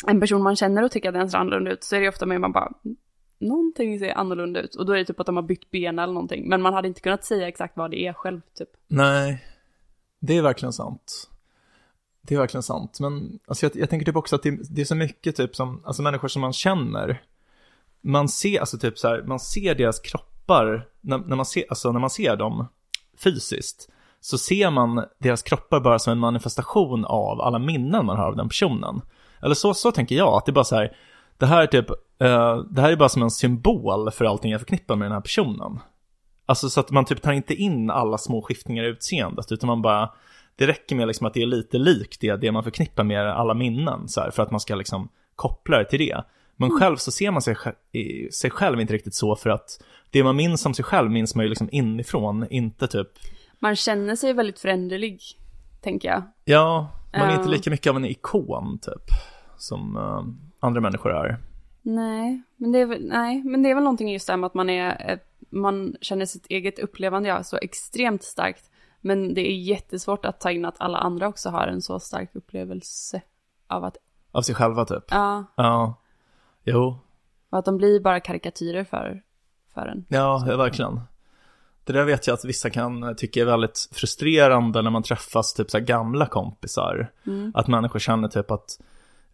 en person man känner och tycker att den ser annorlunda ut, så är det ofta med man bara, någonting ser annorlunda ut. Och då är det typ att de har bytt ben eller någonting. Men man hade inte kunnat säga exakt vad det är själv, typ. Nej, det är verkligen sant. Det är verkligen sant. Men alltså, jag, jag tänker typ också att det, det är så mycket typ som, alltså människor som man känner. Man ser, alltså typ så här, man ser deras kroppar, när, när, man ser, alltså när man ser dem fysiskt, så ser man deras kroppar bara som en manifestation av alla minnen man har av den personen. Eller så, så tänker jag, att det är bara så här, det här är typ, eh, det här är bara som en symbol för allting jag förknippar med den här personen. Alltså så att man typ tar inte in alla små skiftningar i utseendet, utan man bara, det räcker med liksom att det är lite likt det, det man förknippar med alla minnen, så här, för att man ska liksom koppla det till det. Men själv så ser man sig, sig själv inte riktigt så, för att det man minns om sig själv minns man ju liksom inifrån, inte typ, Man känner sig väldigt föränderlig, tänker jag. ja, man är Ja. inte lika mycket av en ikon typ, som eh, andra människor är. Nej, men det är väl, nej, men det är väl någonting just det här med att man är, ett- man känner sitt eget upplevande ja, så extremt starkt. Men det är jättesvårt att ta in att alla andra också har en så stark upplevelse av att, Av sig själva typ. ja, Ja, jo, och att de blir bara karikatyrer för, för en. Ja, verkligen. Det där vet jag att vissa kan tycka är väldigt frustrerande när man träffas typ så här gamla kompisar. Att människor känner typ att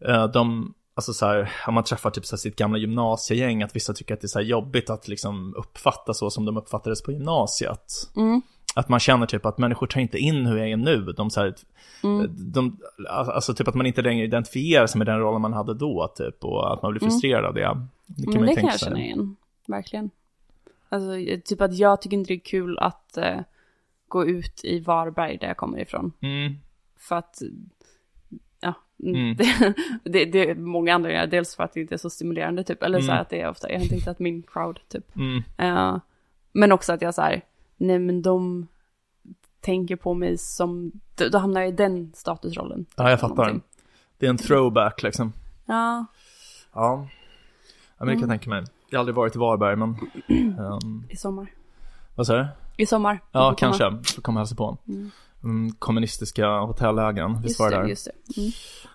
eh, de, alltså så här, om man träffar typ så här sitt gamla gymnasiegäng, att vissa tycker att det är så här jobbigt att liksom uppfatta så som de uppfattades på gymnasiet. Mm. Att man känner typ att människor tar inte in hur jag är nu. De, så här, de, alltså typ att man inte längre identifierar sig med den rollen man hade då typ. Och att man blir frustrerad av det. Det kan Men man ju det kan tänka jag sig. känna igen, verkligen. Alltså, typ att jag tycker inte det är kul att eh, gå ut i Varberg där jag kommer ifrån. Mm, För att, ja, Mm. det, det, det är många anledningar. Dels för att det inte är så stimulerande typ, eller så här Mm. att det är ofta, jag har inte hittat min crowd typ. mm. Eh, men också att jag så här, nej men de tänker på mig som, då, då hamnar jag i den statusrollen. Ja, jag fattar. någonting. Det är en throwback liksom. Ja, Ja. Ja, men det kan jag tänka mig. Jag har aldrig varit i Varberg, men... ehm, i sommar. vad säger du? I sommar. Ja, får komma. kanske. Får komma och hälsa på. Mm, kommunistiska hotellägaren, visst var det det, där? just det. Mm.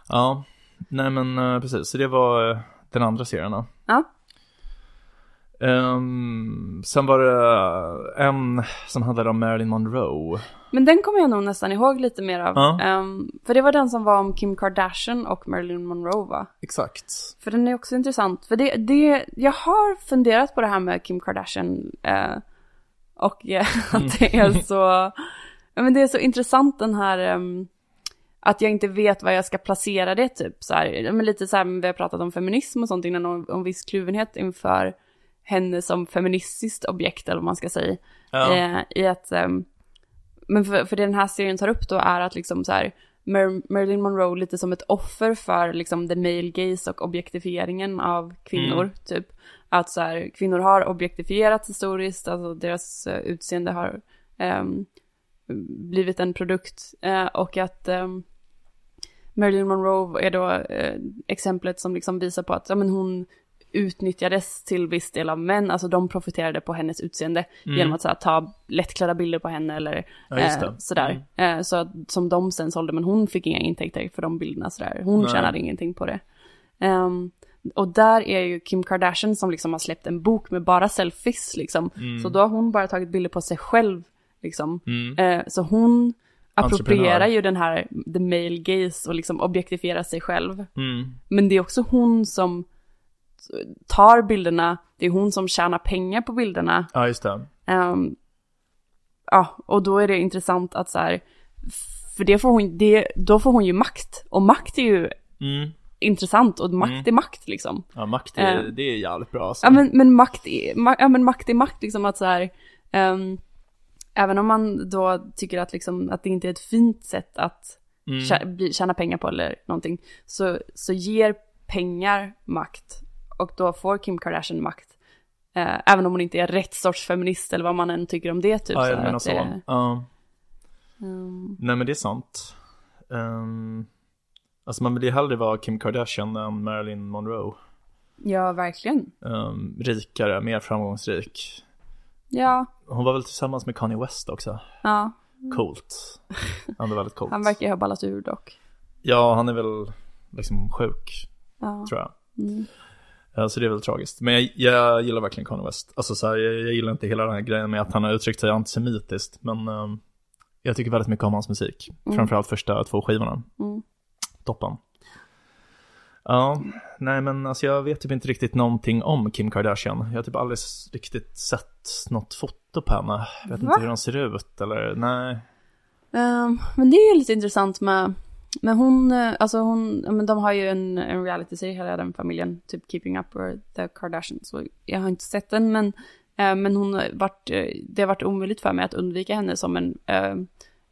Ja. Nej, men eh, precis. Så det var eh, den andra serien då. Ja. Ehm, sen var det en som handlade om Marilyn Monroe. Men den kommer jag nog nästan ihåg lite mer av. Ja. Ehm, för det var den som var om Kim Kardashian och Marilyn Monroe va? Exakt. För den är också intressant. För det, det jag har funderat på det här med Kim Kardashian. Eh, och eh, att det är så, men det är så intressant den här, ehm, att jag inte vet var jag ska placera det typ. Så här, men lite så här, vi har pratat om feminism och sånt innan, om, om viss kluvenhet inför henne som feministiskt objekt eller vad man ska säga. Ja. Eh, I att, ehm, men för, för det den här serien tar upp då är att liksom så här, Mar- Marilyn Monroe lite som ett offer för liksom the male gaze och objektifieringen av kvinnor, typ. att så här, kvinnor har objektifierats historiskt, alltså deras eh, utseende har ehm, blivit en produkt eh, och att ehm, Marilyn Monroe är då eh, exemplet som liksom visar på att ja, men hon utnyttjades till viss del av män, alltså de profiterade på hennes utseende genom att så här, ta lättklädda bilder på henne eller Mm. Ja, eh, sådär. Eh, så att, som de sen sålde, men hon fick inga intäkter för de bilderna sådär. Hon Nej. tjänade ingenting på det. Ehm, och där är ju Kim Kardashian som liksom har släppt en bok med bara selfies liksom. Mm. Så då har hon bara tagit bilder på sig själv liksom. Mm. Eh, så hon approprierar ju den här the male gaze och liksom objektifierar sig själv. Mm. Men det är också hon som tar bilderna, det är hon som tjänar pengar på bilderna. Ja, just det. Ehm, ja, och då är det intressant att så här, för det får hon, det, då får hon ju makt. Och makt är ju Mm. intressant och makt Mm. är makt liksom. Ja, makt är, Eh. det är jävligt bra alltså. Ja men, men makt är, ma, ja men makt är makt liksom att så här, ehm, även om man då tycker att liksom, att det inte är ett fint sätt att Mm. tjäna pengar på eller någonting, så, så ger pengar makt. Och då får Kim Kardashian makt. Eh, även om hon inte är rätt sorts feminist eller vad man än tycker om det typ. Ja, jag menar så. det- Ja. ehm, Nej, men det är sant. Um, alltså man vill ju hellre vara Kim Kardashian än Marilyn Monroe. ja, verkligen. Um, rikare, mer framgångsrik. Ja, Hon var väl tillsammans med Kanye West också. ja. Coolt. Han är väldigt coolt. Han verkar ju ha ballat ur dock. Ja, han är väl liksom sjuk, Ja. tror jag. Mm. Ja, så det är väl tragiskt. Men jag, jag gillar verkligen Kanye West. Alltså så här, jag, jag gillar inte hela den här grejen med att han har uttryckt sig antisemitiskt. Men ehm, jag tycker väldigt mycket om hans musik. Mm. Framförallt första två skivorna. Mm. Toppen. Ja, nej men alltså jag vet typ inte riktigt någonting om Kim Kardashian. Jag har typ aldrig riktigt sett något foto på henne. Jag vet Va? inte hur hon ser ut eller nej. Ehm, men det är ju lite intressant med, med hon, eh, alltså hon, men de har ju en, en reality-serie, hela den familjen, typ Keeping Up or The Kardashians. Så jag har inte sett den, men, eh, men hon har varit, eh, det har varit omöjligt för mig att undvika henne som en, eh,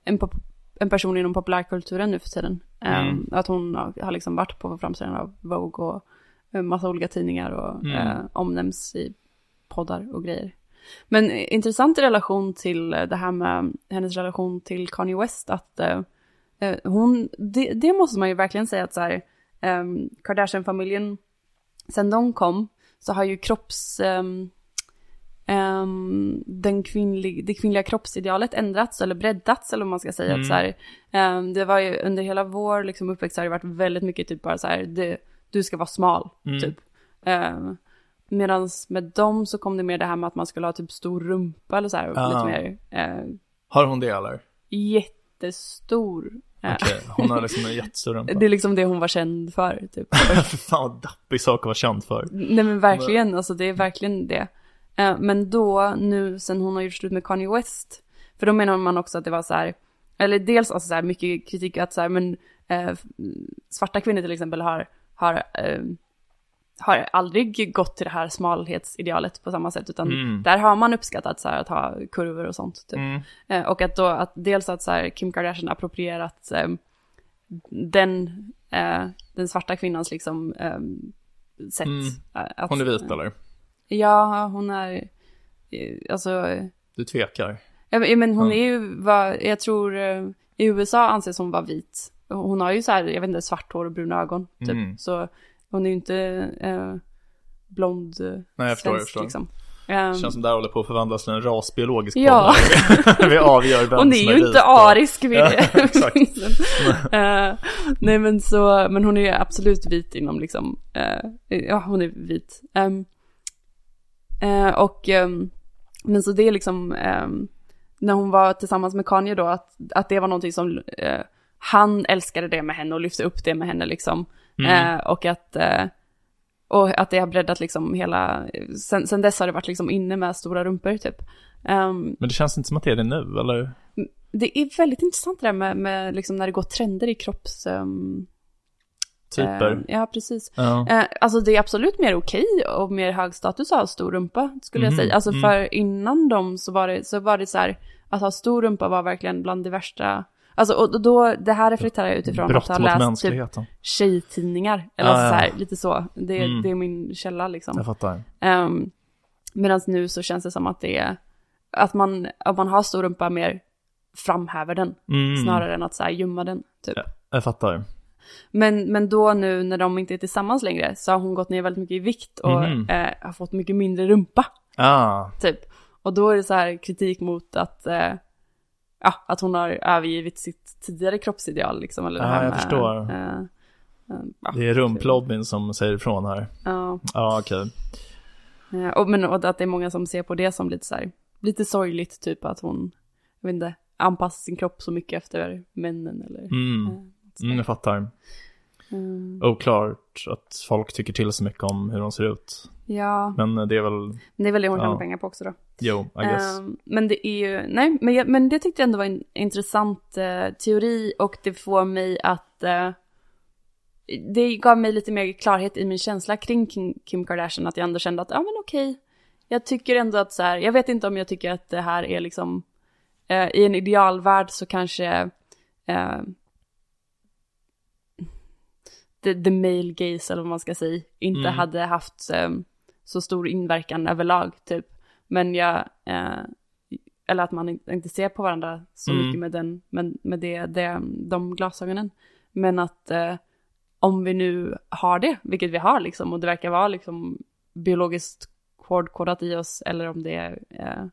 en, pop, en person inom populärkulturen nu för tiden. Eh, Mm. Att hon har, har liksom varit på framsidan av Vogue och en massa olika tidningar och Mm. eh, omnämns i poddar och grejer. Men eh, intressant i relation till eh, det här med hennes relation till Kanye West, att eh, eh, hon, det, det måste man ju verkligen säga att så här, ehm, Kardashian-familjen, sen de kom, så har ju kropps, ehm, ehm, den kvinnlig, det kvinnliga kroppsidealet ändrats eller breddats eller vad man ska säga. Mm. Att så här, ehm, det var ju under hela vår liksom, uppväxt har det varit väldigt mycket typ bara så här, det, du ska vara smal, Mm. typ. Um, Medan med dem så kom det mer det här med att man skulle ha typ stor rumpa eller så här, Ah. lite mer eh, Har hon det eller? jättestor. Okej, hon har liksom en jättestor rumpa. Det är liksom det hon var känd för, typ. Fan vad dappig sak att vara känd för. Nej men verkligen, alltså det är verkligen det. Eh, men då, nu sen hon har gjort slut med Kanye West, för då menar man också att det var så här, eller dels alltså så här mycket kritik att så här, men eh, svarta kvinnor till exempel har, har, eh, har aldrig gått till det här smalhetsidealet på samma sätt, utan Mm. där har man uppskattat så här, att ha kurvor och sånt. Typ. Mm. Eh, och att då, att dels att så här, Kim Kardashian approprierat eh, den, eh, den svarta kvinnans liksom eh, sätt. Mm. Att, Hon är vit eller? Ja, hon är, eh, alltså, Du tvekar. ja, men- hon är ju, vad, jag tror, eh, i USA anses hon vara vit. Hon har ju så här, jag vet inte, svart hår och bruna ögon, typ. Mm. Så hon är ju inte eh, blond Nej, jag förstår, jag svensk, förstår. liksom. Ehm, Känns som det här håller på att förvandlas till en rasbiologisk Ja. podd. Vi avgör vem Hon är ju vit inte arisk vid Ja, det. exakt. Eh, nej men så, men hon är ju absolut vit inom liksom, eh, ja hon är vit. Ehm, eh, och, ehm, men så det är liksom, när hon var tillsammans med Kanye då, att, att det var någonting som, han älskade det med henne och lyfte upp det med henne liksom. Mm. Eh, och att, eh, och att det har breddat liksom hela, sen, sen dess har det varit liksom inne med stora rumpor typ. Ehm, Men det känns inte som att det är det nu, eller? det är väldigt intressant det där med, med liksom när det går trender i kropps... ehm, Typer. eh, ja, precis. ja. Eh, alltså det är absolut mer okej och mer hög status att ha stor rumpa, skulle jag Mhm, säga. Alltså mm. för innan dem så var det så, var det så här, att ha stor rumpa var verkligen bland det värsta Alltså och då, det här reflekterar jag utifrån Brott att ha läst typ tjejtidningar. Eller Ah, alltså så här, lite så. Det, Mm. det är min källa liksom. Jag fattar. Um, Medan nu så känns det som att det är, att man, om man har stor rumpa mer framhäver den. Mm, Snarare än att så här gömma den. Typ. Ja. Jag fattar. Men, men då nu när de inte är tillsammans längre så har hon gått ner väldigt mycket i vikt och Mhm. eh, har fått mycket mindre rumpa. Ah, Typ. Och då är det så här kritik mot att, eh, ja, att hon har övergivit sitt tidigare kroppsideal liksom. Eller det Ja, här jag med, förstår. eh, eh, ja, det är rumplobbyn som säger ifrån här. ja. Ja, okej. Eh, Och, men och att det är många som ser på det som lite så här, lite sorgligt typ att hon, jag vet inte, anpassar sin kropp så mycket efter männen eller. Mm. eh. Mm, jag fattar. Mm. Oklart att folk tycker till så mycket om hur de ser ut. Ja, Men det är väl, det är väl det hon tjänar Ja. pengar på också då. jo, I guess. Ehm, men det är ju, nej, men, jag, men det tyckte jag ändå var en intressant eh, teori och det får mig att, eh, det gav mig lite mer klarhet i min känsla kring Kim, Kardashian, att jag ändå kände att, ja men okej, jag tycker ändå att så här, jag vet inte om jag tycker att det här är liksom, eh, i en idealvärld så kanske, the, the male gaze eller vad man ska säga, inte Mm. hade haft eh, så stor inverkan överlag typ. Men jag, eh, eller att man in- inte ser på varandra så Mm. mycket med, den, med, med det, det, de glasögonen. Men att eh, om vi nu har det, vilket vi har liksom, och det verkar vara liksom biologiskt kodkodat i oss, eller om det är, eh,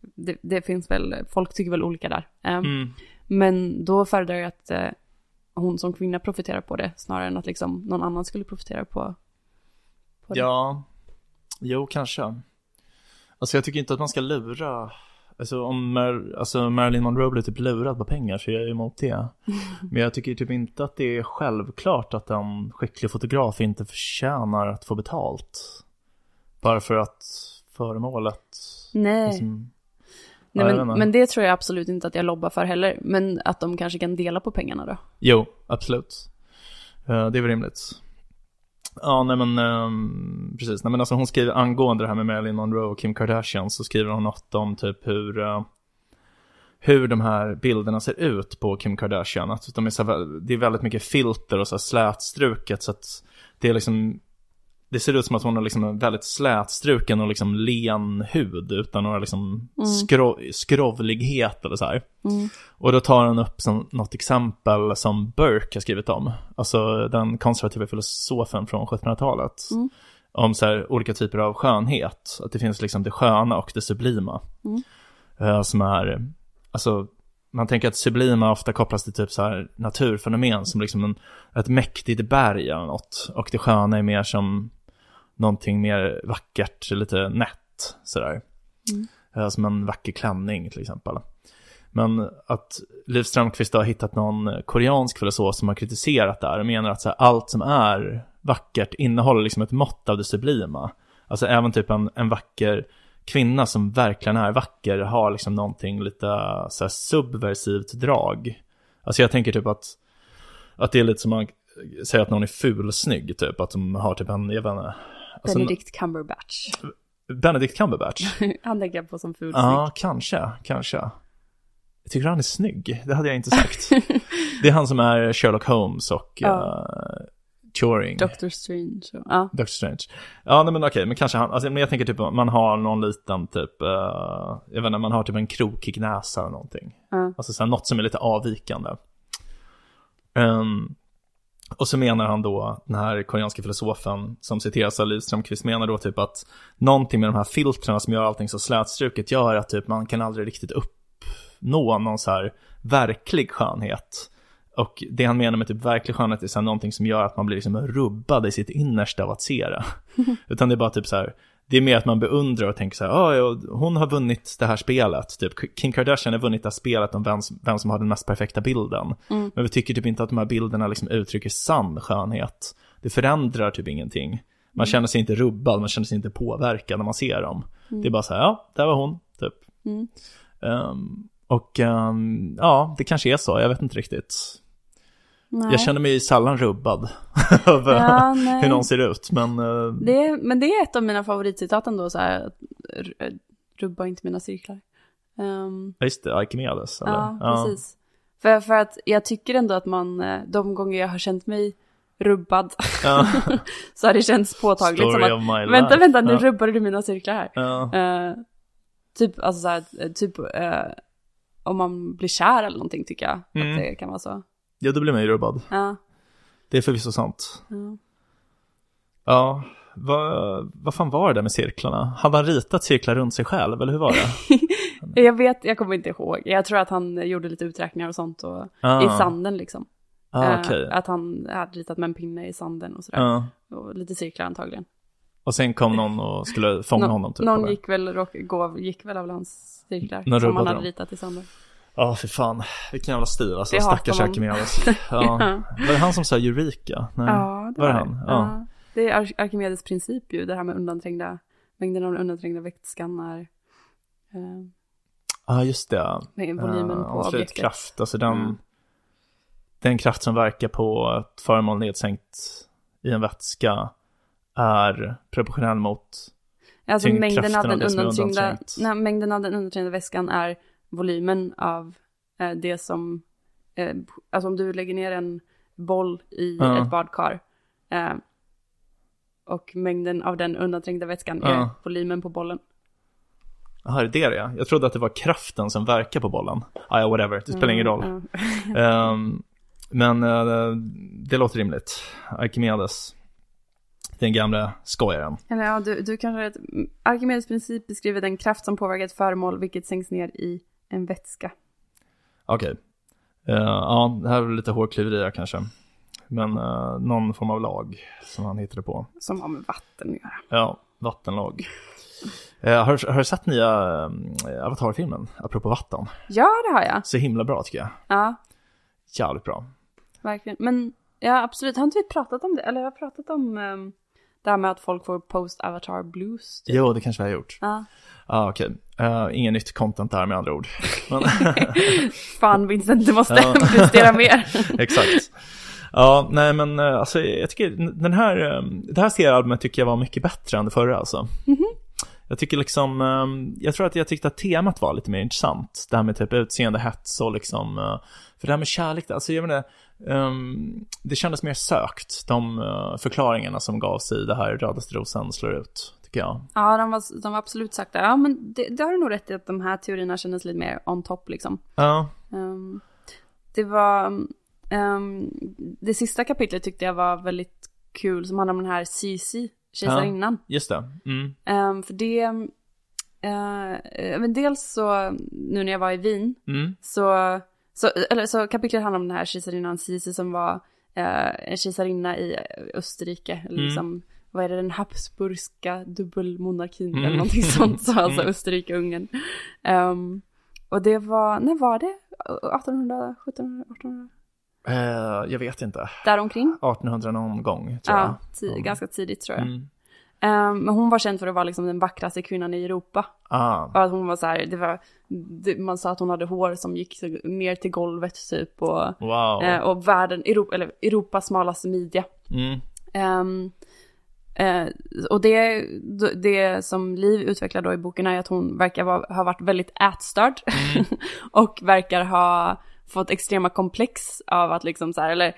det, det finns väl, folk tycker väl olika där. Eh, Mm. Men då föredrar jag att eh, hon som kvinna profiterar på det, snarare än att liksom någon annan skulle profitera på, på det. Ja, jo kanske. Alltså jag tycker inte att man ska lura, alltså om Mar- alltså Marilyn Monroe blir typ lurad på pengar så jag är emot det. Men jag tycker typ inte att det är självklart att en skicklig fotograf inte förtjänar att få betalt. Bara för att föremålet Nej. liksom, Nej, men, men det tror jag absolut inte att jag lobbar för heller. Men att de kanske kan dela på pengarna då. Jo, absolut. Eh, det är väl rimligt. Ja, nej men ehm, precis. Nej men alltså hon skriver angående det här med Marilyn Monroe och Kim Kardashian så skriver hon något om typ hur eh, hur de här bilderna ser ut på Kim Kardashian. Att de är så här, det är väldigt mycket filter och så här slätstruket så att det är liksom det ser ut som att hon har liksom en väldigt slätstruken och liksom len hud utan några liksom skro- skrovlighet eller så här. Och då tar han upp som något exempel som Burke har skrivit om. Alltså den konservativa filosofen från 1700-talet. Om så här olika typer av skönhet. Att det finns liksom det sköna och det sublima. Eh, som är, alltså man tänker att sublima ofta kopplas till typ så här naturfenomen som liksom en, ett mäktigt berg eller något. Och det sköna är mer som någonting mer vackert, lite nätt sådär. Eh, Som en vacker klänning till exempel. Men att Liv Strömquist har hittat någon koreansk filosof som har kritiserat det här och menar att så här, allt som är vackert innehåller liksom ett mått av det sublima. Alltså även typ en, en vacker kvinna som verkligen är vacker har liksom någonting lite så här subversivt drag. Alltså jag tänker typ att, att det är lite som man säger att någon är fulsnygg typ, att de har typ en, jag vet inte. Alltså, Benedict Cumberbatch. Benedict Cumberbatch. Han tänker jag på som ful Ja, kanske, kanske. Jag tycker han är snygg, det hade jag inte sagt. det är han som är Sherlock Holmes och Ja. uh, Turing. Doctor Strange. Ja. Doctor Strange. Ja, nej, men okej, men kanske han, alltså, men jag tänker typ man har någon liten typ, uh, jag vet inte, man har typ en krokig näsa eller någonting. Ja. Alltså så här, något som är lite avvikande. Ehm, och så menar han då, den här koreanska filosofen som citeras av Liv Strömquist menar då typ att någonting med de här filtrerna som gör allting så slätstruket gör att typ man kan aldrig riktigt uppnå någon så här verklig skönhet. Och det han menar med typ verklig skönhet är så här någonting som gör att man blir liksom rubbad i sitt innersta av att se det. Utan det är bara typ så här, det är mer att man beundrar och tänker så här, "Ah, hon har vunnit det här spelet. Typ Kim Kardashian har vunnit det här spelet om vem, som- vem som har den mest perfekta bilden. Men vi tycker typ inte att de här bilderna liksom uttrycker sann skönhet. Det förändrar typ ingenting. Man känner sig inte rubbad, man känner sig inte påverkad när man ser dem. Det är bara så här, ja, där var hon, typ. Ehm, och ehm, ja, det kanske är så, jag vet inte riktigt. Nej. Jag känner mig sällan rubbad över Ja, hur någon ser ut, men eh, det är, men det är ett av mina favoritcitat ändå, så här, att r- rubba inte mina cirklar. Um, ja, just det, Archimedes. Eller? ja, precis. För, för att jag tycker ändå att man, eh, de gånger jag har känt mig rubbad, Ja. så har det känts påtagligt som Story att, my life. vänta, vänta, nu Ja. rubbade du mina cirklar här. Ja. Eh, typ, alltså så här, eh, typ eh, om man blir kär eller någonting tycker jag Mm. att det kan vara så. Ja, då blir man ju rubbad. Ja, Det är förvisso sant. ja. Ja, vad, vad fan var det där med cirklarna? Hade han ritat cirklar runt sig själv, eller hur var det? Jag vet, jag kommer inte ihåg. Jag tror att han gjorde lite uträkningar och sånt och, Ah. i sanden liksom. Ah, Eh, okej. Att han hade ritat med en pinne i sanden och sådär. Ja. Och lite cirklar antagligen. Och sen kom någon och skulle fånga Nå- honom typ. någon eller? gick väl, gick väl av hans cirklar Någon som han hade dem. ritat i sanden. Ja, för fan. Vilken jävla stil alltså. Stackars. Arkimedes. Ja. Var det han som sa Eureka? Nej. Ja, det var var det han? Ja. Det är Ar- Arkimedes princip ju, det här med undanträngda, mängden av undanträngda vätskan är eh, Ja, just det. volymen Eh, på objektet. slutkraft, alltså den, Mm. den kraft som verkar på ett föremål nedsänkt i en vätska är proportionell mot, Alltså mängden av den undanträngda, nej, mängden av den undanträngda vätskan är volymen av eh, det som, eh, alltså om du lägger ner en boll i Ja. ett badkar eh, och mängden av den undanträngda vätskan är Ja. volymen på bollen. jaha, är det det ja? Jag trodde att det var kraften som verkar på bollen. Ah, ja, whatever, det spelar ingen roll. Mm, Ehm, men eh, det låter rimligt. Arkimedes, den gamla skojaren. Eller ja, du, du kanske har rätt. Arkimedes princip beskriver den kraft som påverkar ett föremål vilket sänks ner i en vätska. Okej. Eh, ja, det här är lite hårklyverier kanske. Men eh, någon form av lag som han hittade på. Som har med vatten att göra. Ja, vattenlag. Eh, har, har du sett nya Avatar-filmen? Apropå vatten. Ja, det har jag. Så himla bra tycker jag. Ja, Jävligt bra. verkligen. Men ja, absolut. Har inte vi pratat om det? Eller jag har pratat om um, det här med att folk får post-avatar blues. typ. Jo, det kanske vi har gjort. Ja. Ah, okej. Eh, ingen nytt content där med andra ord. Men, Fan Vincent, du måste Ja. prestera mer. exakt. Ja, nej men eh, alltså jag tycker den här, eh, det här seriealbumet tycker jag var mycket bättre än det förra alltså. Jag tycker liksom, jag tror att jag tyckte att temat var lite mer intressant. Det här med typ utseende, hets och liksom, för det här med kärlek, alltså jag menar, ehm, det kändes mer sökt, de eh, förklaringarna som gavs i det här Rödaste rosen slår ut, tycker jag. Ja, de var, de var absolut det. Ja, men det, det har du nog rätt i att de här teorierna kändes lite mer on top liksom. Ja, Ehm, det var, ehm, det sista kapitlet tyckte jag var väldigt kul som handlar om den här Sisi, kejsarinnan. just det. Mm. För det, eh, men dels så, nu när jag var i Wien, Mm. så, så, eller, så kapitlet handlar om den här kejsarinnan Sisi som var eh, en kejsarinna i Österrike, eller Mm. liksom, vad är det, den habsburgska dubbelmonarkin Mm. eller någonting sånt, så alltså Mm. Österrike-Ungern. Ehm, och det var, när var det? 1800, 1700, 1800? Eh, jag vet inte. Däromkring? 1800 någon gång, tror Ja, jag. Ja. ganska tidigt tror jag. Mm. Ehm, men hon var känd för att vara liksom den vackraste kvinnan i Europa. Ah, Och att hon var så här, det var, det, man sa att hon hade hår som gick ner till golvet typ och, wow. eh, och världen, Europa, eller Europas smalaste midja. Mm. Ehm, eh, och det, det som Liv utvecklar då i boken är att hon verkar vara, ha varit väldigt ätstörd och verkar ha fått extrema komplex av att liksom så här, eller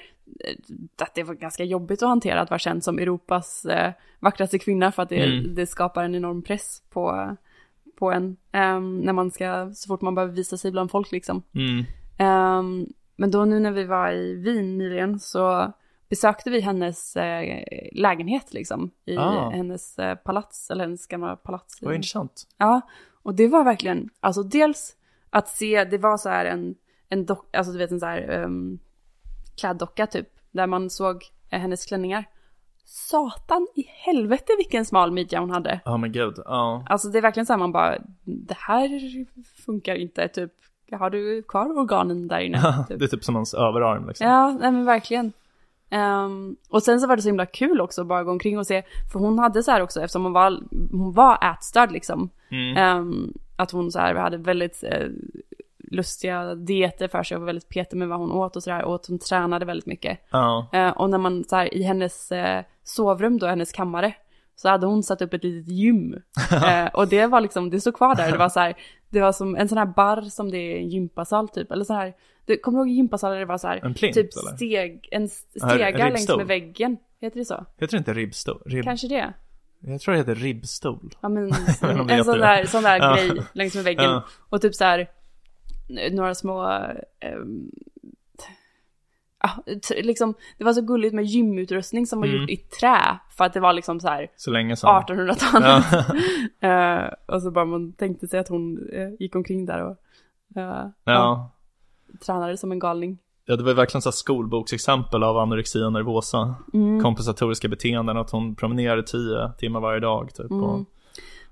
att det var ganska jobbigt att hantera att vara känd som Europas eh, vackraste kvinna för att det, Mm. det skapar en enorm press på, på en ehm, när man ska, så fort man behöver visa sig bland folk liksom. Mm. Ehm, men då nu när vi var i Wien nyligen så besökte vi hennes eh, lägenhet liksom. I Ah. hennes eh, palats, eller hennes gamla palats. Vad intressant. Ja, och det var verkligen, alltså dels att se, det var så här en, en dock, alltså du vet en så här um, kläddocka typ, där man såg eh, hennes klänningar. Satan i helvete vilken smal midja hon hade. Ja men gud, ja. Alltså det är verkligen så här man bara, det här funkar inte, typ, har du kvar organen där inne? Typ. det är typ som hans överarm liksom. Ja, nej men verkligen. Ehm, och sen så var det så himla kul också att bara gå omkring och se, för hon hade så här också, eftersom hon var, hon var ätstörd liksom, Mm. ehm, att hon så här hade väldigt eh, lustiga dieter för sig och var väldigt petig med vad hon åt och sådär, och att hon tränade väldigt mycket. Ja. Eh, och när man så här i hennes eh, sovrum då, hennes kammare, så hade hon satt upp ett litet gym. Eh, och det var liksom, det stod kvar där, det var så här, det var som en sån här bar som det är en gympasal typ. Eller så här, du, kommer du ihåg gympasalar det var så här, En plint, typ eller? steg, en Ja, stega längs ribbstol. med väggen. Heter det så? Heter det inte ribbstol? Ribb... Kanske det. Jag tror det heter ribbstol. Ja men det en sån där, det. sån där Ja. grej längs med väggen. Ja. Och typ så här, några små, ehm, ja, liksom, det var så gulligt med gymutrustning som var Mm. gjort i trä. För att det var liksom så här Så länge sedan. 1800-talet. Ja. Eh, och så bara man tänkte sig att hon eh, gick omkring där och eh, ja. ja. tränade som en galning. Ja, det var verkligen så skolboksexempel av anorexia och nervosa. Mm. Kompensatoriska beteenden, att hon promenerade tio timmar varje dag typ. Mm. Och,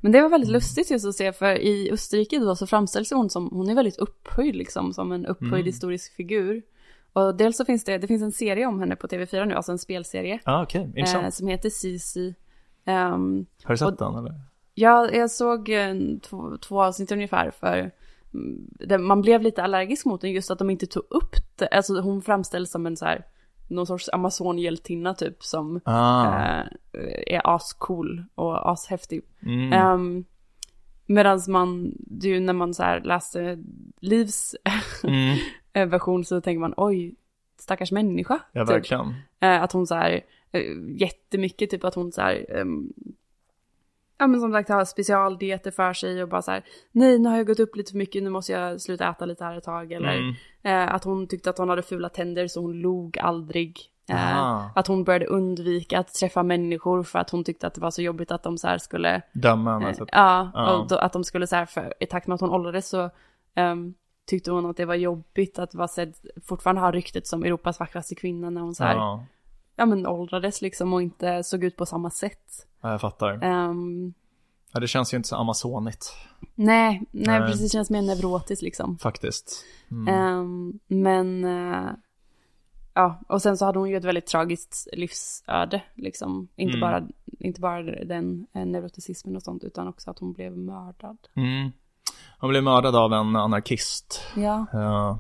Men det var väldigt lustigt just att se, för i Österrike då så framställs hon som, hon är väldigt upphöjd liksom, som en upphöjd Mm. historisk figur. Och dels så finns det, det finns en serie om henne på TV4 nu, alltså en spelserie. okej, intressant. Eh, som heter Cici. Ehm, Har du sett och- den eller? ja, jag såg eh, två, två avsnitt ungefär för mm, man blev lite allergisk mot den just att de inte tog upp det. Alltså hon framställs som en så här, någon sorts amazonhjältinna typ som Ah, eh, är ascool och ashäftig. mm. Um, Medan man, ju när man så här läste Livs mm. eh, version så tänker man oj, stackars människa. Ja, typ. verkligen. Eh, att hon så här, eh, jättemycket typ att hon så här, ehm, ja men som sagt har specialdieter för sig och bara så här, nej nu har jag gått upp lite för mycket, nu måste jag sluta äta lite här ett tag. Eller Mm. eh, att hon tyckte att hon hade fula tänder så hon log aldrig. Eh. Att hon började undvika att träffa människor för att hon tyckte att det var så jobbigt att de så här skulle Döma henne. Eh, Ja, Ja. och då, att de skulle så här, för, i takt med att hon åldrades så ehm, tyckte hon att det var jobbigt att vara sedd, fortfarande ha ryktet som Europas vackraste kvinna när hon så här, ja. Ja, men åldrades liksom och inte såg ut på samma sätt. ja, jag fattar. Ehm, Ja, det känns ju inte så amazonigt, nej, nej, Nej. precis, det känns mer neurotiskt liksom. faktiskt. Mm. Ehm, men, eh, ja, och sen så hade hon ju ett väldigt tragiskt livsöde liksom. Inte, Mm. bara, inte bara den eh, neuroticismen och sånt utan också att hon blev mördad. Mm. Hon blev mördad av en anarkist. Ja. eh,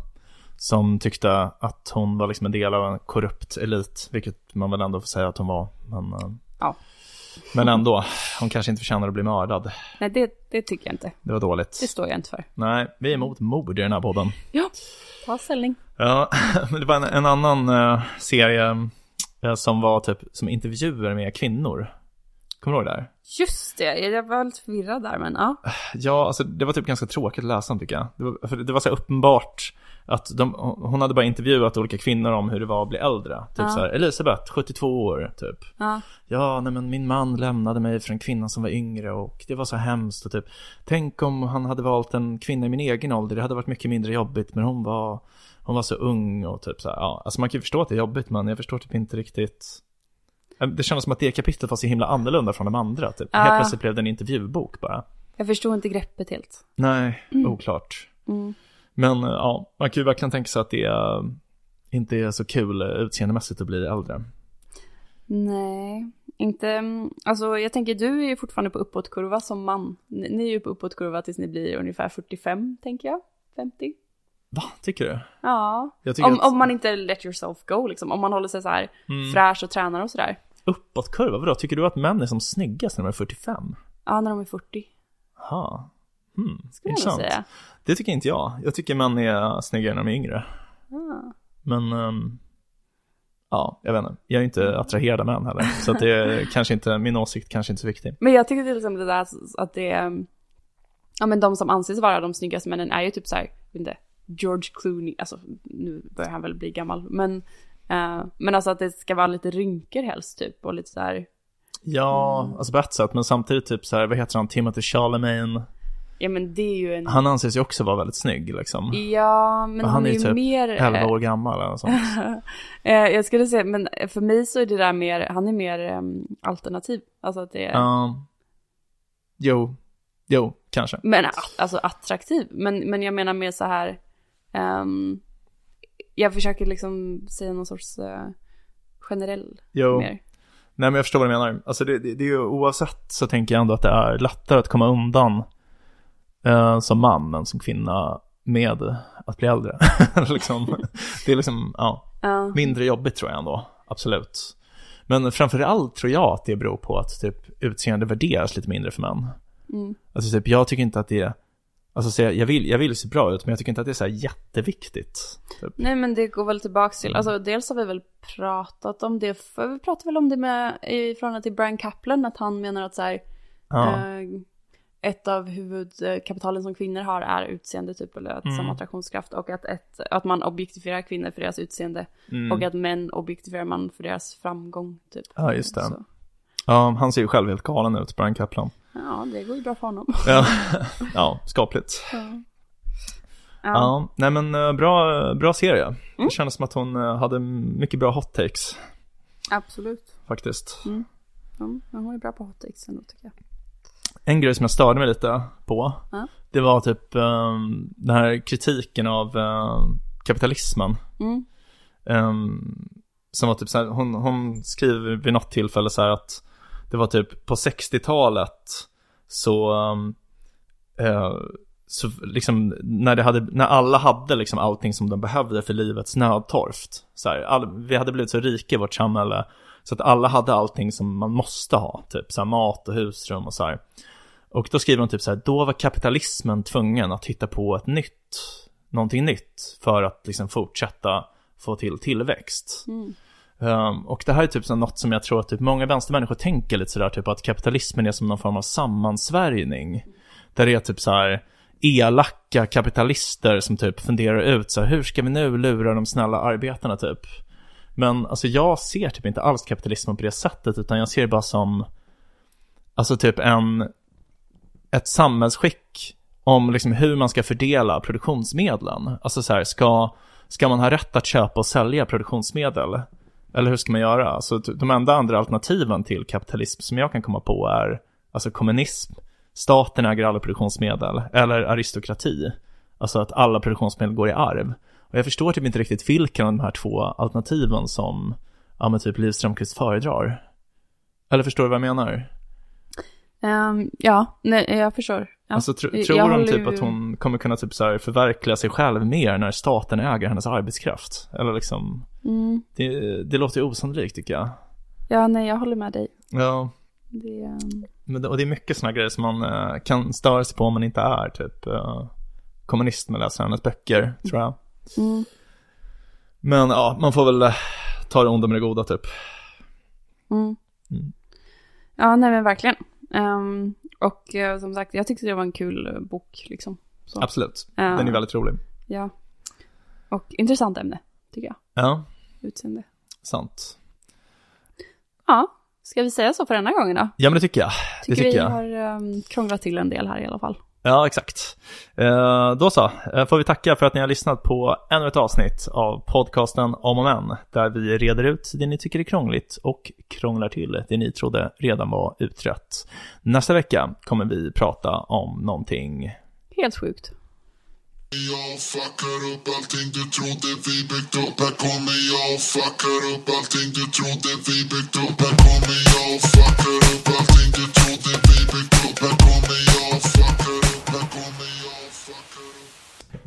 som tyckte att hon var liksom en del av en korrupt elit, vilket man väl ändå får säga att hon var. Men, eh, Ja. men ändå, hon kanske inte förtjänar att bli mördad. Nej, det, det tycker jag inte. Det var dåligt. Det står jag inte för. Nej, vi är emot mord i den här podden. Ja, ta ställning. Ja, det var en, en annan eh, serie eh, som var typ som intervjuer med kvinnor. Kommer du ihåg det här? Just det, jag var lite förvirrad där, men ja. Ja, alltså det var typ ganska tråkigt att läsa om tycker jag. Det var, för det var så uppenbart att de, hon hade bara intervjuat olika kvinnor om hur det var att bli äldre. Typ Ja. så här, Elisabeth, 72 år, typ. ja. Ja, nej men min man lämnade mig för en kvinna som var yngre och det var så hemskt och typ Tänk om han hade valt en kvinna i min egen ålder, det hade varit mycket mindre jobbigt men hon var Hon var så ung och typ så här, ja, alltså man kan ju förstå att det är jobbigt men jag förstår typ inte riktigt Det kändes som att det kapitlet var så himla annorlunda från de andra typ. Ja. Helt plötsligt blev det en intervjubok bara Jag förstod inte greppet helt. Nej, oklart Mm. Men eh, ja, man kan ju verkligen tänka sig att det eh, inte är så kul eh, utseendemässigt att bli äldre Nej, inte, mm, alltså jag tänker du är ju fortfarande på uppåtkurva som man. Ni, ni är ju på uppåtkurva tills ni blir ungefär 45, tänker jag. 50. Va, tycker du? Ja, tycker om, att- om man inte let yourself go liksom. Om man håller sig så här Mm. fräsch och tränar och sådär. Uppåtkurva, vadå? Tycker du att män är som snyggast när de är 45? Ja, när de är 40. Jaha. Hmm, Skulle jag säga. Det tycker inte jag. Jag tycker män är snyggare när de är yngre. Ah. Men, ehm, ja, jag vet inte. Jag är inte attraherad av män heller. Så det är kanske inte, min åsikt kanske inte är så viktig. Men jag tycker till exempel det där att det är, ja men de som anses vara de snyggaste männen är ju typ så här, inte, George Clooney, alltså nu börjar han väl bli gammal, men, eh, men alltså att det ska vara lite rynkor helst typ och lite så här, Ja, alltså på ett sätt, men samtidigt typ så här, vad heter han, Timothy Chalamet. Ja men det är ju en, Han anses ju också vara väldigt snygg liksom. ja men Och han, är ju typ mer, 11 eh, år gammal eller sånt. eh, jag skulle säga, men för mig så är det där mer, han är mer eh, alternativ, alltså att det är, Ja. jo, jo, kanske. Men alltså attraktiv. Men, men jag menar mer så här. ehm, jag försöker liksom säga någon sorts eh, generell Jo. mer. Nej men jag förstår vad du menar. Alltså det, det, det är ju oavsett så tänker jag ändå att det är lättare att komma undan eh, som man än som kvinna med att bli äldre. liksom, det är liksom, ja, Ja. mindre jobbigt tror jag ändå, absolut. Men framför allt tror jag att det beror på att typ utseende värderas lite mindre för män. Mm. Alltså typ, jag tycker inte att det är, Alltså så jag, jag, vill, jag vill se bra ut men jag tycker inte att det är så här jätteviktigt. Typ. Nej men det går väl tillbaks till, alltså dels har vi väl pratat om det, för vi pratade väl om det med i förhållande till Brian Kaplan, att han menar att så här, Ja. eh, ett av huvudkapitalen som kvinnor har är utseende typ, eller att Mm. som attraktionskraft och att, ett, att man objektifierar kvinnor för deras utseende Mm. och att män objektifierar man för deras framgång typ. Ja, just det. Så, ja, han ser ju själv helt galen ut, Brian Kaplan. ja, det går ju bra för honom. Ja, ja skapligt. Ja. Ja. Ja. nej men eh, bra, bra serie. Det kändes som att hon eh, hade mycket bra hot takes Absolut. faktiskt. Ja, men hon är bra på hot takes ändå tycker jag. En grej som jag störde mig lite på, Ja. det var typ um, den här kritiken av eh, kapitalismen. Mm. Ehm, som var typ så här, hon, hon skriver vid något tillfälle så här att det var typ på 60-talet så, um, eh, så liksom när det hade, när alla hade liksom allting som de behövde för livets nödtorft. Så här, all, vi hade blivit så rika i vårt samhälle så att alla hade allting som man måste ha, typ så här mat och husrum och så här. Och då skriver hon typ så här, då var kapitalismen tvungen att hitta på ett nytt, någonting nytt för att liksom fortsätta få till tillväxt. Mm. Um, och det här är typ så något som jag tror att typ många vänstermänniskor tänker lite sådär, typ att kapitalismen är som någon form av sammansvärjning. Där det är typ så här elaka kapitalister som typ funderar ut så här, hur ska vi nu lura de snälla arbetarna typ? Men alltså jag ser typ inte alls kapitalismen på det sättet, utan jag ser det bara som, alltså typ en, ett samhällsskick om liksom hur man ska fördela produktionsmedlen. Alltså så här, ska, ska man ha rätt att köpa och sälja produktionsmedel? Eller hur ska man göra? Alltså de enda andra alternativen till kapitalism som jag kan komma på är alltså kommunism, staten äger alla produktionsmedel, eller aristokrati. Alltså att alla produktionsmedel går i arv. Och jag förstår typ inte riktigt vilken av de här två alternativen som, ja men typ Liv Strömquist föredrar. Eller förstår du vad jag menar? Ehm, ja, nej, jag förstår. Ja. Alltså tr- Jag tror de håller typ ju- att hon kommer kunna typ så här förverkliga sig själv mer när staten äger hennes arbetskraft? Eller liksom, Mm. det, det låter ju osannolikt tycker jag. Ja, nej, jag håller med dig. Ja, Det, ehm, men och det är mycket sådana grejer som man eh, kan störa sig på om man inte är typ eh, kommunist med läser hennes böcker, tror jag. mm. Men ja, man får väl eh, ta det onda med det goda typ. Mm. Mm. Ja, nej men verkligen. Ehm, och eh, som sagt, jag tyckte det var en kul eh, bok liksom. Så, Absolut, Ja. den är väldigt rolig. Ja. Och intressant ämne, tycker jag. Ja, Utseende. sant. Ja, ska vi säga så för denna gången då? Ja men det tycker jag. Tycker, det tycker vi jag. har um, krånglat till en del här i alla fall. Ja, exakt. Eh, då så, eh, får vi tacka för att ni har lyssnat på ännu ett avsnitt av podcasten Om och Men, där vi reder ut det ni tycker är krångligt och krånglar till det ni trodde redan var utrett. Nästa vecka kommer vi prata om någonting Helt sjukt. Jag fuckar upp allting du trodde vi byggt upp Här kommer jag och fuckar upp allting du trodde vi byggt upp Här kommer jag och fuckar upp